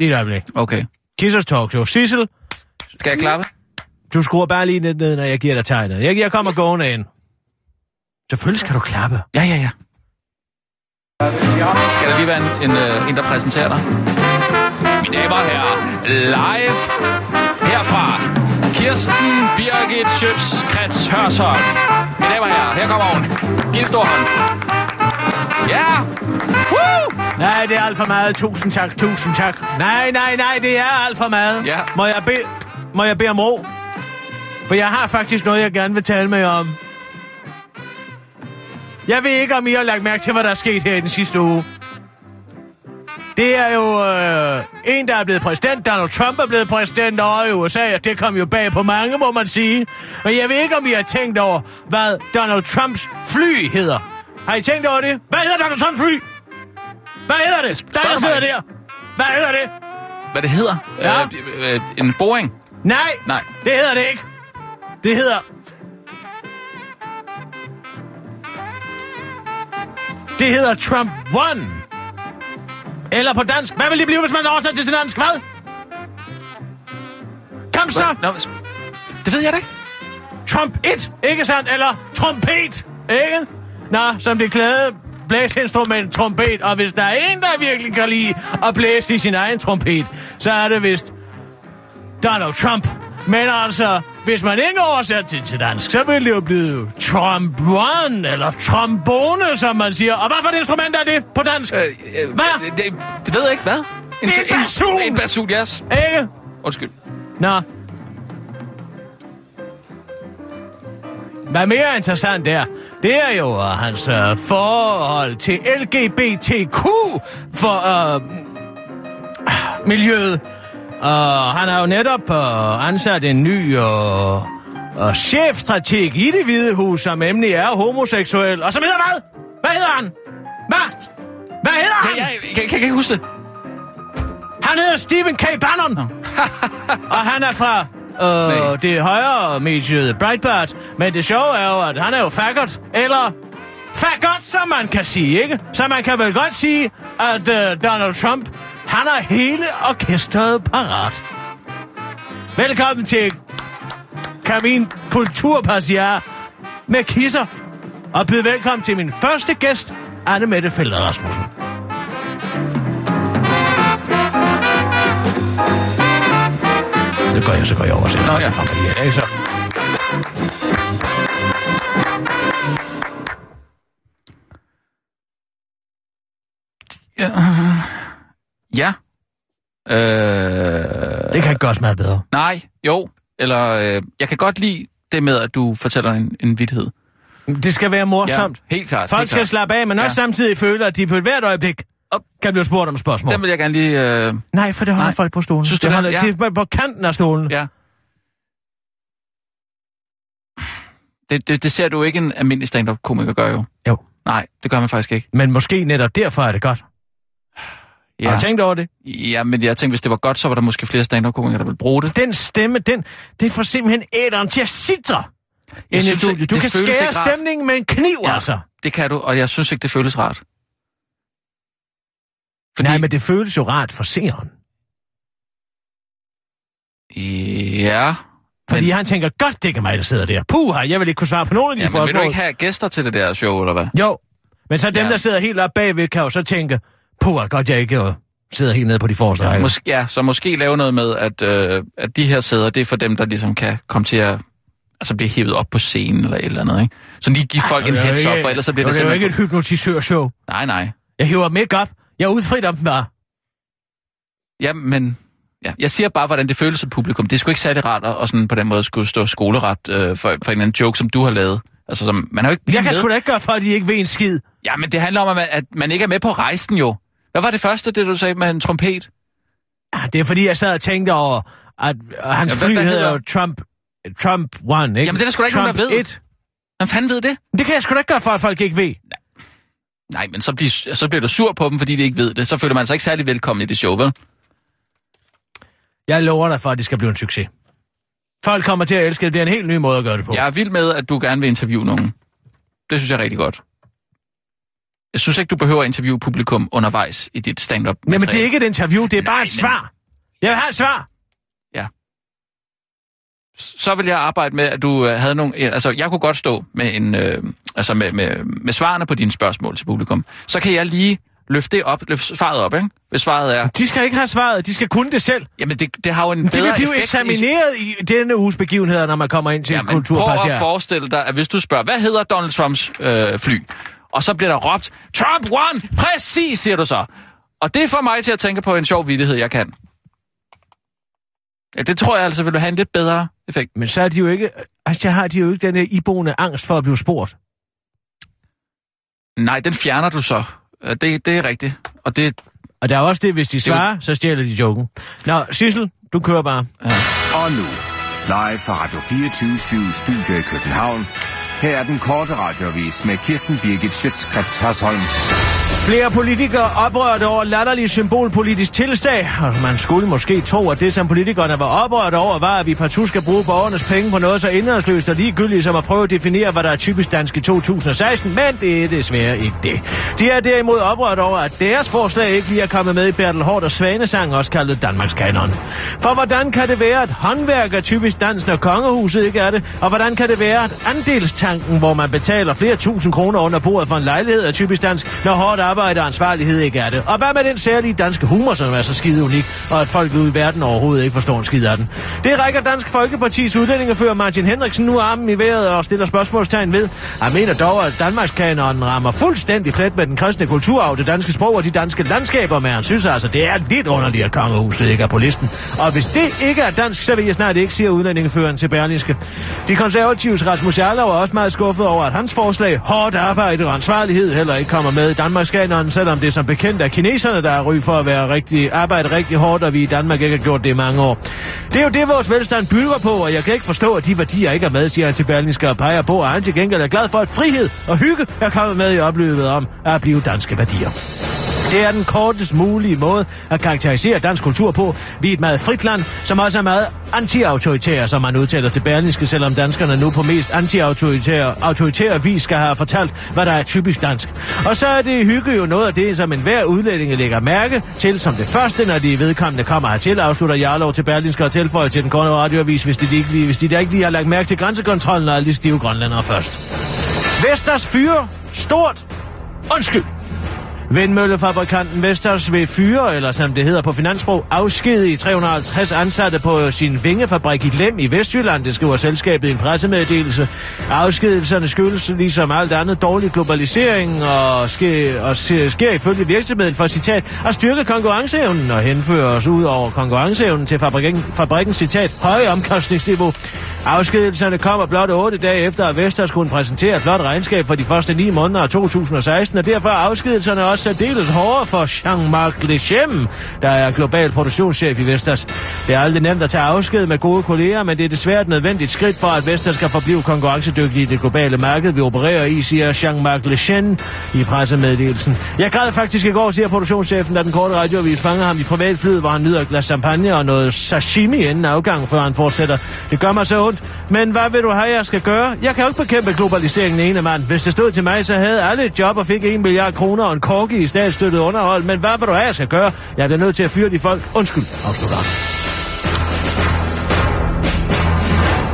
Speaker 4: Det er et øjeblik.
Speaker 5: okay.
Speaker 4: Kissers Talkshow. Sissel,
Speaker 5: Skal jeg klappe?
Speaker 4: Du skruer bare lige lidt ned, når jeg giver dig tegnet. Jeg, jeg kommer gående ind. Selvfølgelig skal du klappe.
Speaker 5: Ja, ja, ja. Skal der lige være en, en, øh, en der præsenterer dig? Mine damer og herrer, live herfra. Kirsten Birgit Schøtz Krets Hørsholm. Mine damer og herrer, her kommer hun. Giv stor hånd. Ja! Woo!
Speaker 4: Nej, det er alt for meget. Tusind tak, tusind tak. Nej, nej, nej, det er alt for meget.
Speaker 5: Ja.
Speaker 4: Må jeg bede må jeg bede om ro? For jeg har faktisk noget, jeg gerne vil tale med jer om. Jeg ved ikke, om I har lagt mærke til, hvad der er sket her i den sidste uge. Det er jo øh, en, der er blevet præsident. Donald Trump er blevet præsident over i USA, og det kom jo bag på mange, må man sige. Men jeg ved ikke, om I har tænkt over, hvad Donald Trumps fly hedder. Har I tænkt over det? Hvad hedder Donald Trumps fly? Hvad hedder det? Der, der sidder der. Hvad hedder det?
Speaker 5: hvad det hedder?
Speaker 4: Ja.
Speaker 5: Øh, øh, en boring?
Speaker 4: Nej,
Speaker 5: Nej.
Speaker 4: det hedder det ikke. Det hedder... Det hedder Trump One. Eller på dansk. Hvad vil det blive, hvis man oversætter det til dansk? Hvad? Kom så!
Speaker 5: Nå, det ved jeg da ikke.
Speaker 4: Trump 1, ikke sandt? Eller trompet, ikke? Nå, som det glade blæsinstrument trompet, og hvis der er en, der virkelig kan lide at blæse i sin egen trompet, så er det vist Donald Trump. Men altså, hvis man ikke oversætter det til dansk, så vil det jo blive trombone, eller trombone, som man siger. Og hvad for et instrument er det på dansk?
Speaker 5: Øh, øh,
Speaker 4: Hvad?
Speaker 5: Det, det, det ved jeg ikke. Hvad? En,
Speaker 4: Det er
Speaker 5: en-
Speaker 4: basun!
Speaker 5: En basun, yes.
Speaker 4: Ikke?
Speaker 5: Undskyld.
Speaker 4: Nå. Hvad mere interessant er, det er jo uh, hans uh, forhold til LGBTQ for uh, miljøet. Uh, han har jo netop uh, ansat en ny uh, uh, chefstrateg i det hvide hus, som emnig er homoseksuel. Og som hedder hvad? Hvad hedder han? Hvad? Hvad hedder han?
Speaker 5: Jeg, jeg, jeg, kan ikke huske det.
Speaker 4: Han hedder Stephen K. Bannon. (laughs) og han er fra
Speaker 5: Nej.
Speaker 4: øh, det højere mediet Breitbart. Men det sjove er jo, at han er jo faggot. Eller faggot, som man kan sige, ikke? Så man kan vel godt sige, at øh, Donald Trump, han har hele orkestret parat. Velkommen til Kamin Kulturpassiar med kisser. Og byd velkommen til min første gæst, Anne Mette Felder Rasmussen. Det gør jeg, så går jeg over selv.
Speaker 5: Nå, ja.
Speaker 4: ja så.
Speaker 5: Ja. Ja. Øh,
Speaker 4: Det kan gøres meget bedre.
Speaker 5: Nej, jo. Eller, øh, jeg kan godt lide det med, at du fortæller en, en vittighed.
Speaker 4: Det skal være morsomt.
Speaker 5: Ja, helt klart.
Speaker 4: Folk
Speaker 5: helt
Speaker 4: skal
Speaker 5: klart.
Speaker 4: slappe af, men også
Speaker 5: Ja.
Speaker 4: samtidig føle, at de på et hvert øjeblik
Speaker 5: Op.
Speaker 4: kan blive spurgt om spørgsmål.
Speaker 5: Den vil jeg gerne lige... Øh,
Speaker 4: Nej, for det holder
Speaker 5: Nej.
Speaker 4: folk på stolen.
Speaker 5: Synes du
Speaker 4: det
Speaker 5: det?
Speaker 4: holder
Speaker 5: Ja.
Speaker 4: til på kanten af stolen.
Speaker 5: ja. Det, det, det ser du ikke en almindelig stand-up-komiker gøre jo.
Speaker 4: Jo.
Speaker 5: Nej, det gør man faktisk ikke.
Speaker 4: Men måske netop derfor er det godt. Ja. Har du tænkt over det?
Speaker 5: ja men jeg tænkte, hvis det var godt, så var der måske flere stand-up-komikere, der ville bruge det.
Speaker 4: Den stemme, den, det får simpelthen æderen til at ind i
Speaker 5: synes
Speaker 4: studiet. Du
Speaker 5: det
Speaker 4: kan skære stemningen med en kniv,
Speaker 5: Ja.
Speaker 4: altså.
Speaker 5: Det kan du, og jeg synes ikke, det føles rart. Fordi,
Speaker 4: Nej, men det føles jo rart for seeren.
Speaker 5: Ja,
Speaker 4: Fordi
Speaker 5: Men-
Speaker 4: han tænker, godt, det er mig, der sidder der. Puh, jeg vil ikke kunne svare på nogen af de
Speaker 5: ja, men vil
Speaker 4: spørgsmål.
Speaker 5: du ikke have gæster til det der show, eller hvad?
Speaker 4: Jo, men så dem,
Speaker 5: Ja.
Speaker 4: der sidder helt oppe bagved, kan jo så tænke, puh, godt, jeg ikke øh, sidder helt nede på de forreste rækker.
Speaker 5: Mås- ja, så måske lave noget med, at, øh, at de her sæder, det er for dem, der ligesom kan komme til at altså blive hævet op på scenen eller et eller andet, ikke? Så lige give folk en
Speaker 4: Det er jo
Speaker 5: heads up, for ellers så bliver
Speaker 4: jo,
Speaker 5: det
Speaker 4: det er jo ikke
Speaker 5: simpelthen...
Speaker 4: et hypnotisørshow.
Speaker 5: Nej, nej.
Speaker 4: Jeg hiver dem ikke op. Jeg er udfrit om dem bare.
Speaker 5: Ja, men... Ja, jeg siger bare, hvordan det føles som publikum. Det er sgu ikke særlig rart at, at sådan på den måde skulle stå skoleret øh, for, for en eller anden joke, som du har lavet. Altså, som, man har jo ikke
Speaker 4: Jeg kan
Speaker 5: med.
Speaker 4: sgu da ikke gøre for, at de ikke ved en skid.
Speaker 5: Ja, men det handler om, at man, at man ikke er med på rejsen jo. Hvad var det første, det du sagde med en trompet?
Speaker 4: Ja, det er fordi, jeg sad og tænkte over, at øh, hans
Speaker 5: Ja, hvad-
Speaker 4: fly
Speaker 5: hvad
Speaker 4: hedder
Speaker 5: hedder-
Speaker 4: Trump, Trump One, ikke?
Speaker 5: Jamen, det er der sgu da ikke
Speaker 4: Trump
Speaker 5: nogen, der ved.
Speaker 4: 1.
Speaker 5: Hvem fanden ved det?
Speaker 4: Det kan jeg sgu da ikke gøre for, at folk ikke ved.
Speaker 5: Nej, men så bliver, så bliver du sur på dem, fordi de ikke ved det. Så føler man sig ikke særlig velkommen i det show, vel?
Speaker 4: Jeg lover dig for, at det skal blive en succes. Folk kommer til at elske det. Det bliver en helt ny måde at gøre det på.
Speaker 5: Jeg er vild med, at du gerne vil interviewe nogen. Det synes jeg er rigtig godt. Jeg synes ikke, du behøver at interviewe publikum undervejs i dit stand-up
Speaker 4: Jamen, det er ikke et interview, det er bare
Speaker 5: Nej,
Speaker 4: et
Speaker 5: men-
Speaker 4: svar. Jeg vil have et svar.
Speaker 5: Så vil jeg arbejde med, at du øh, havde nogle... Altså, jeg kunne godt stå med, en, øh, altså med, med, med svarene på dine spørgsmål til publikum. Så kan jeg lige løfte det op, løfte svaret op, ikke? Hvis svaret er...
Speaker 4: De skal ikke have svaret, de skal kunne det selv.
Speaker 5: Jamen, det, det har jo en
Speaker 4: De
Speaker 5: bedre
Speaker 4: blive
Speaker 5: effekt...
Speaker 4: eksamineret i denne uges begivenheder, når man kommer ind til
Speaker 5: Ja,
Speaker 4: en
Speaker 5: men prøv at forestille dig, at hvis du spørger, hvad hedder Donald Trumps øh, fly? Og så bliver der råbt, Trump won! Præcis, siger du så. Og det får mig til at tænke på en sjov vittighed, jeg kan. Ja, det tror jeg altså vil have en lidt bedre effekt.
Speaker 4: Men så er de jo ikke... Altså, jeg har de jo ikke den her iboende angst for at blive spurgt.
Speaker 5: Nej, den fjerner du så. Det, det er rigtigt. Og det,
Speaker 4: Og der er også det, hvis de
Speaker 5: er
Speaker 4: svarer, så stjæler de joken. Nå, Sissel, du kører bare.
Speaker 7: Og nu, live fra Radio 24 Studio i København. Her er den korte radiovis med Kirsten Birgit Schøtzgrads Hasholm.
Speaker 4: Flere politikere oprørte over latterlig symbolpolitisk tilstag, og man skulle måske tro, at det, som politikerne var oprørt over, var, at vi partout skal bruge borgernes penge på noget så indholdsløst og ligegyldigt som at prøve at definere, hvad der er typisk dansk i 2016, men det er desværre ikke det. De er derimod oprørt over, at deres forslag ikke lige er kommet med i Bertel Hård og Svanesang, også kaldet Danmarks Kanon. For hvordan kan det være, at håndværk er typisk dansk, når kongehuset ikke er det? Og hvordan kan det være, at andelstanken, hvor man betaler flere tusind kroner under bordet for en lejlighed, er typisk dansk, når hårdt arbejde og ansvarlighed ikke er det? Og hvad med den særlige danske humor, som er så skide unik, og at folk ude i verden overhovedet ikke forstår en skid af den? Det rækker Dansk Folkepartis udlændingefører Martin Henriksen nu armen i vejret og stiller spørgsmålstegn ved. Han mener dog, at Danmarkskanonen rammer fuldstændig plet med den kristne kulturarv, det danske sprog og de danske landskaber, men han synes altså, det er lidt underligt, at kongehuset ikke er på listen. Og hvis det ikke er dansk, så vil jeg snart ikke, siger udlændingeføreren til Berlingske. De konservatives Rasmus Jarlov er også meget skuffet over, at hans forslag, hårdt arbejde og ansvarlighed, heller ikke kommer med i Danmarks kanonen, selvom det som bekendt er kineserne, der er ry for at være rigtig, arbejde rigtig hårdt, og vi i Danmark ikke har gjort det i mange år. Det er jo det, vores velstand bygger på, og jeg kan ikke forstå, at de værdier ikke er med, siger han til Berlingske og peger på, at han til gengæld er glad for, at frihed og hygge er kommet med i opløbet om at blive danske værdier. Det er den kortest mulige måde at karakterisere dansk kultur på. Vi er et meget frit land, som også er meget anti-autoritære, som man udtaler til Berlingske, selvom danskerne nu på mest anti-autoritære autoritære vis skal have fortalt, hvad der er typisk dansk. Og så er det hygge jo noget af det, som enhver udlænding lægger mærke til som det første, når de vedkommende kommer hertil, afslutter Jarlov til Berlingske og tilføjer til den korte radioavis, hvis de, ikke lige, hvis de der ikke lige har lagt mærke til grænsekontrollen og alle de stive grønlændere først. Vesters fyre. Stort. Undskyld. Vindmøllefabrikanten Vestas vil fyre, eller som det hedder på finansbrug, afskedige 350 ansatte på sin vingefabrik i Lem i Vestjylland, det skriver selskabet i en pressemeddelelse. Afskedelserne skyldes ligesom alt andet dårlig globalisering og sker, og sker, sker ifølge virksomheden for citat at styrke konkurrenceevnen og henføre os ud over konkurrenceevnen til fabrikken, fabrikken citat høje omkostningsniveau. Afskedelserne kommer blot 8 dage efter, at Vestas kunne præsentere et flot regnskab for de første 9 måneder af 2016, og derfor er afskedelserne også særdeles hårde for Jean-Marc Lechem, der er global produktionschef i Vestas. Det er aldrig nemt at tage afsked med gode kolleger, men det er desværre et nødvendigt skridt for, at Vestas skal forblive konkurrencedygtig i det globale marked, vi opererer i, siger Jean-Marc Lechem i pressemeddelelsen. Jeg græd faktisk i går, siger produktionschefen, da den korte radioavis fanger ham i privatflyet, hvor han nyder et glas champagne og noget sashimi inden afgang, før han fortsætter. Det gør mig så ondt, men hvad vil du have, jeg skal gøre? Jeg kan jo ikke bekæmpe globaliseringen ene mand. Hvis det stod til mig, så havde alle et job og fik 1 milliard kroner og en kong i statsstøttet underhold. Men hvad vil du have, jeg skal gøre? Jeg bliver nødt til at fyre de folk. Undskyld, afslutter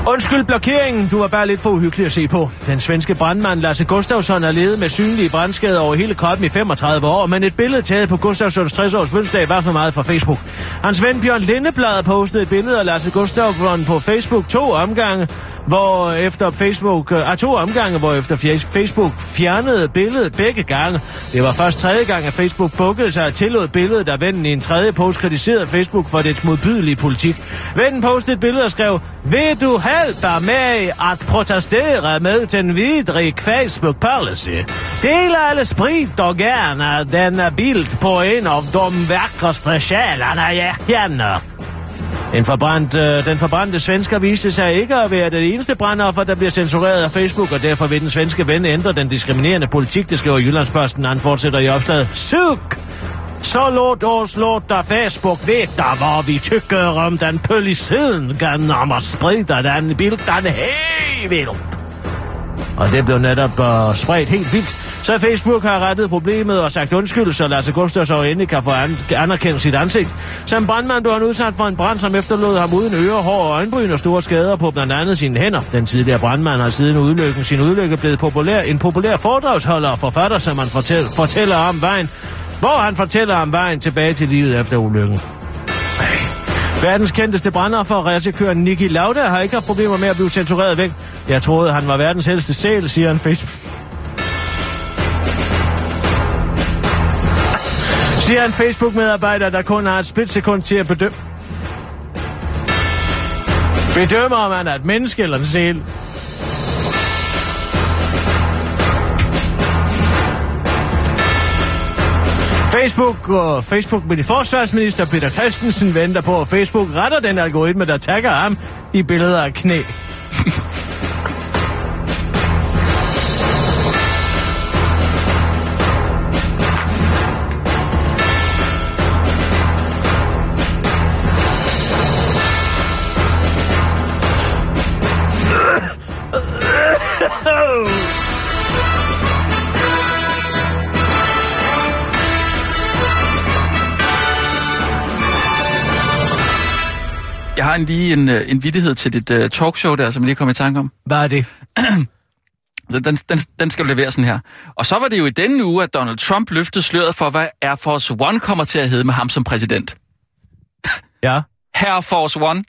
Speaker 4: Undskyld blokeringen, du var bare lidt for uhyggelig at se på. Den svenske brandmand Lasse Gustafsson er levet med synlige brandskader over hele kroppen i 35 år, men et billede taget på Gustafssons 60-års fødselsdag var for meget fra Facebook. Hans ven Bjørn Lindeblad postede et billede af Lasse Gustafsson på Facebook to omgange, hvor efter Facebook, uh, to omgange, hvor efter Facebook fjernede billedet begge gange. Det var først tredje gang, at Facebook bukkede sig og tillod billedet, der vennen i en tredje post kritiserede Facebook for dets modbydelige politik. Vennen postede et billede og skrev, Vil du hjælper med at protestere med den vidrige Facebook policy? Del alle sprit og gerne den bild på en af de værkreste sjælerne, jeg kender. En forbrændt, øh, den forbrændte svensker viste sig ikke at være det eneste brandoffer, der bliver censureret af Facebook, og derfor vil den svenske ven ændre den diskriminerende politik, det skriver Jyllandsposten, han fortsætter i opslaget. Suk! Så låt os låta Facebook veta vad vi tycker om den policyn genom att sprida den bilden hej vildt. Og det blev netop uh, spredt helt vildt. Så Facebook har rettet problemet og sagt undskyld, så Lasse Gustafsson endelig kan få an- anerkendt sit ansigt. Som brandmand blev han udsat for en brand, som efterlod ham uden øre, hår og øjenbryn og store skader på blandt andet sine hænder. Den tidligere brandmand har siden udlykken sin udlykke blevet populær, en populær foredragsholder og forfatter, som man fortæl, fortæller om vejen, hvor han fortæller om vejen tilbage til livet efter ulykken. Verdens kendteste brandoffer, racerkøren Niki Lauda, har ikke haft problemer med at blive censureret væk. Jeg troede, han var verdens ældste sæl, siger en Facebook. Siger en Facebook-medarbejder, der kun har et splitsekund til at bedømme. Bedømmer man han er et menneske eller en sæl. Facebook og Facebook med forsvarsminister Peter Christensen venter på, at Facebook retter den algoritme, der tagger ham i billeder af knæ. (laughs)
Speaker 5: har en lige en, øh, en vittighed til dit uh, talkshow der, som jeg lige kom i tanke om.
Speaker 4: Hvad er det? (clears throat)
Speaker 5: Den, den, den skal levere sådan her. Og så var det jo i denne uge, at Donald Trump løftede sløret for, hvad Air Force One kommer til at hedde med ham som præsident.
Speaker 4: Ja.
Speaker 5: Air Force One.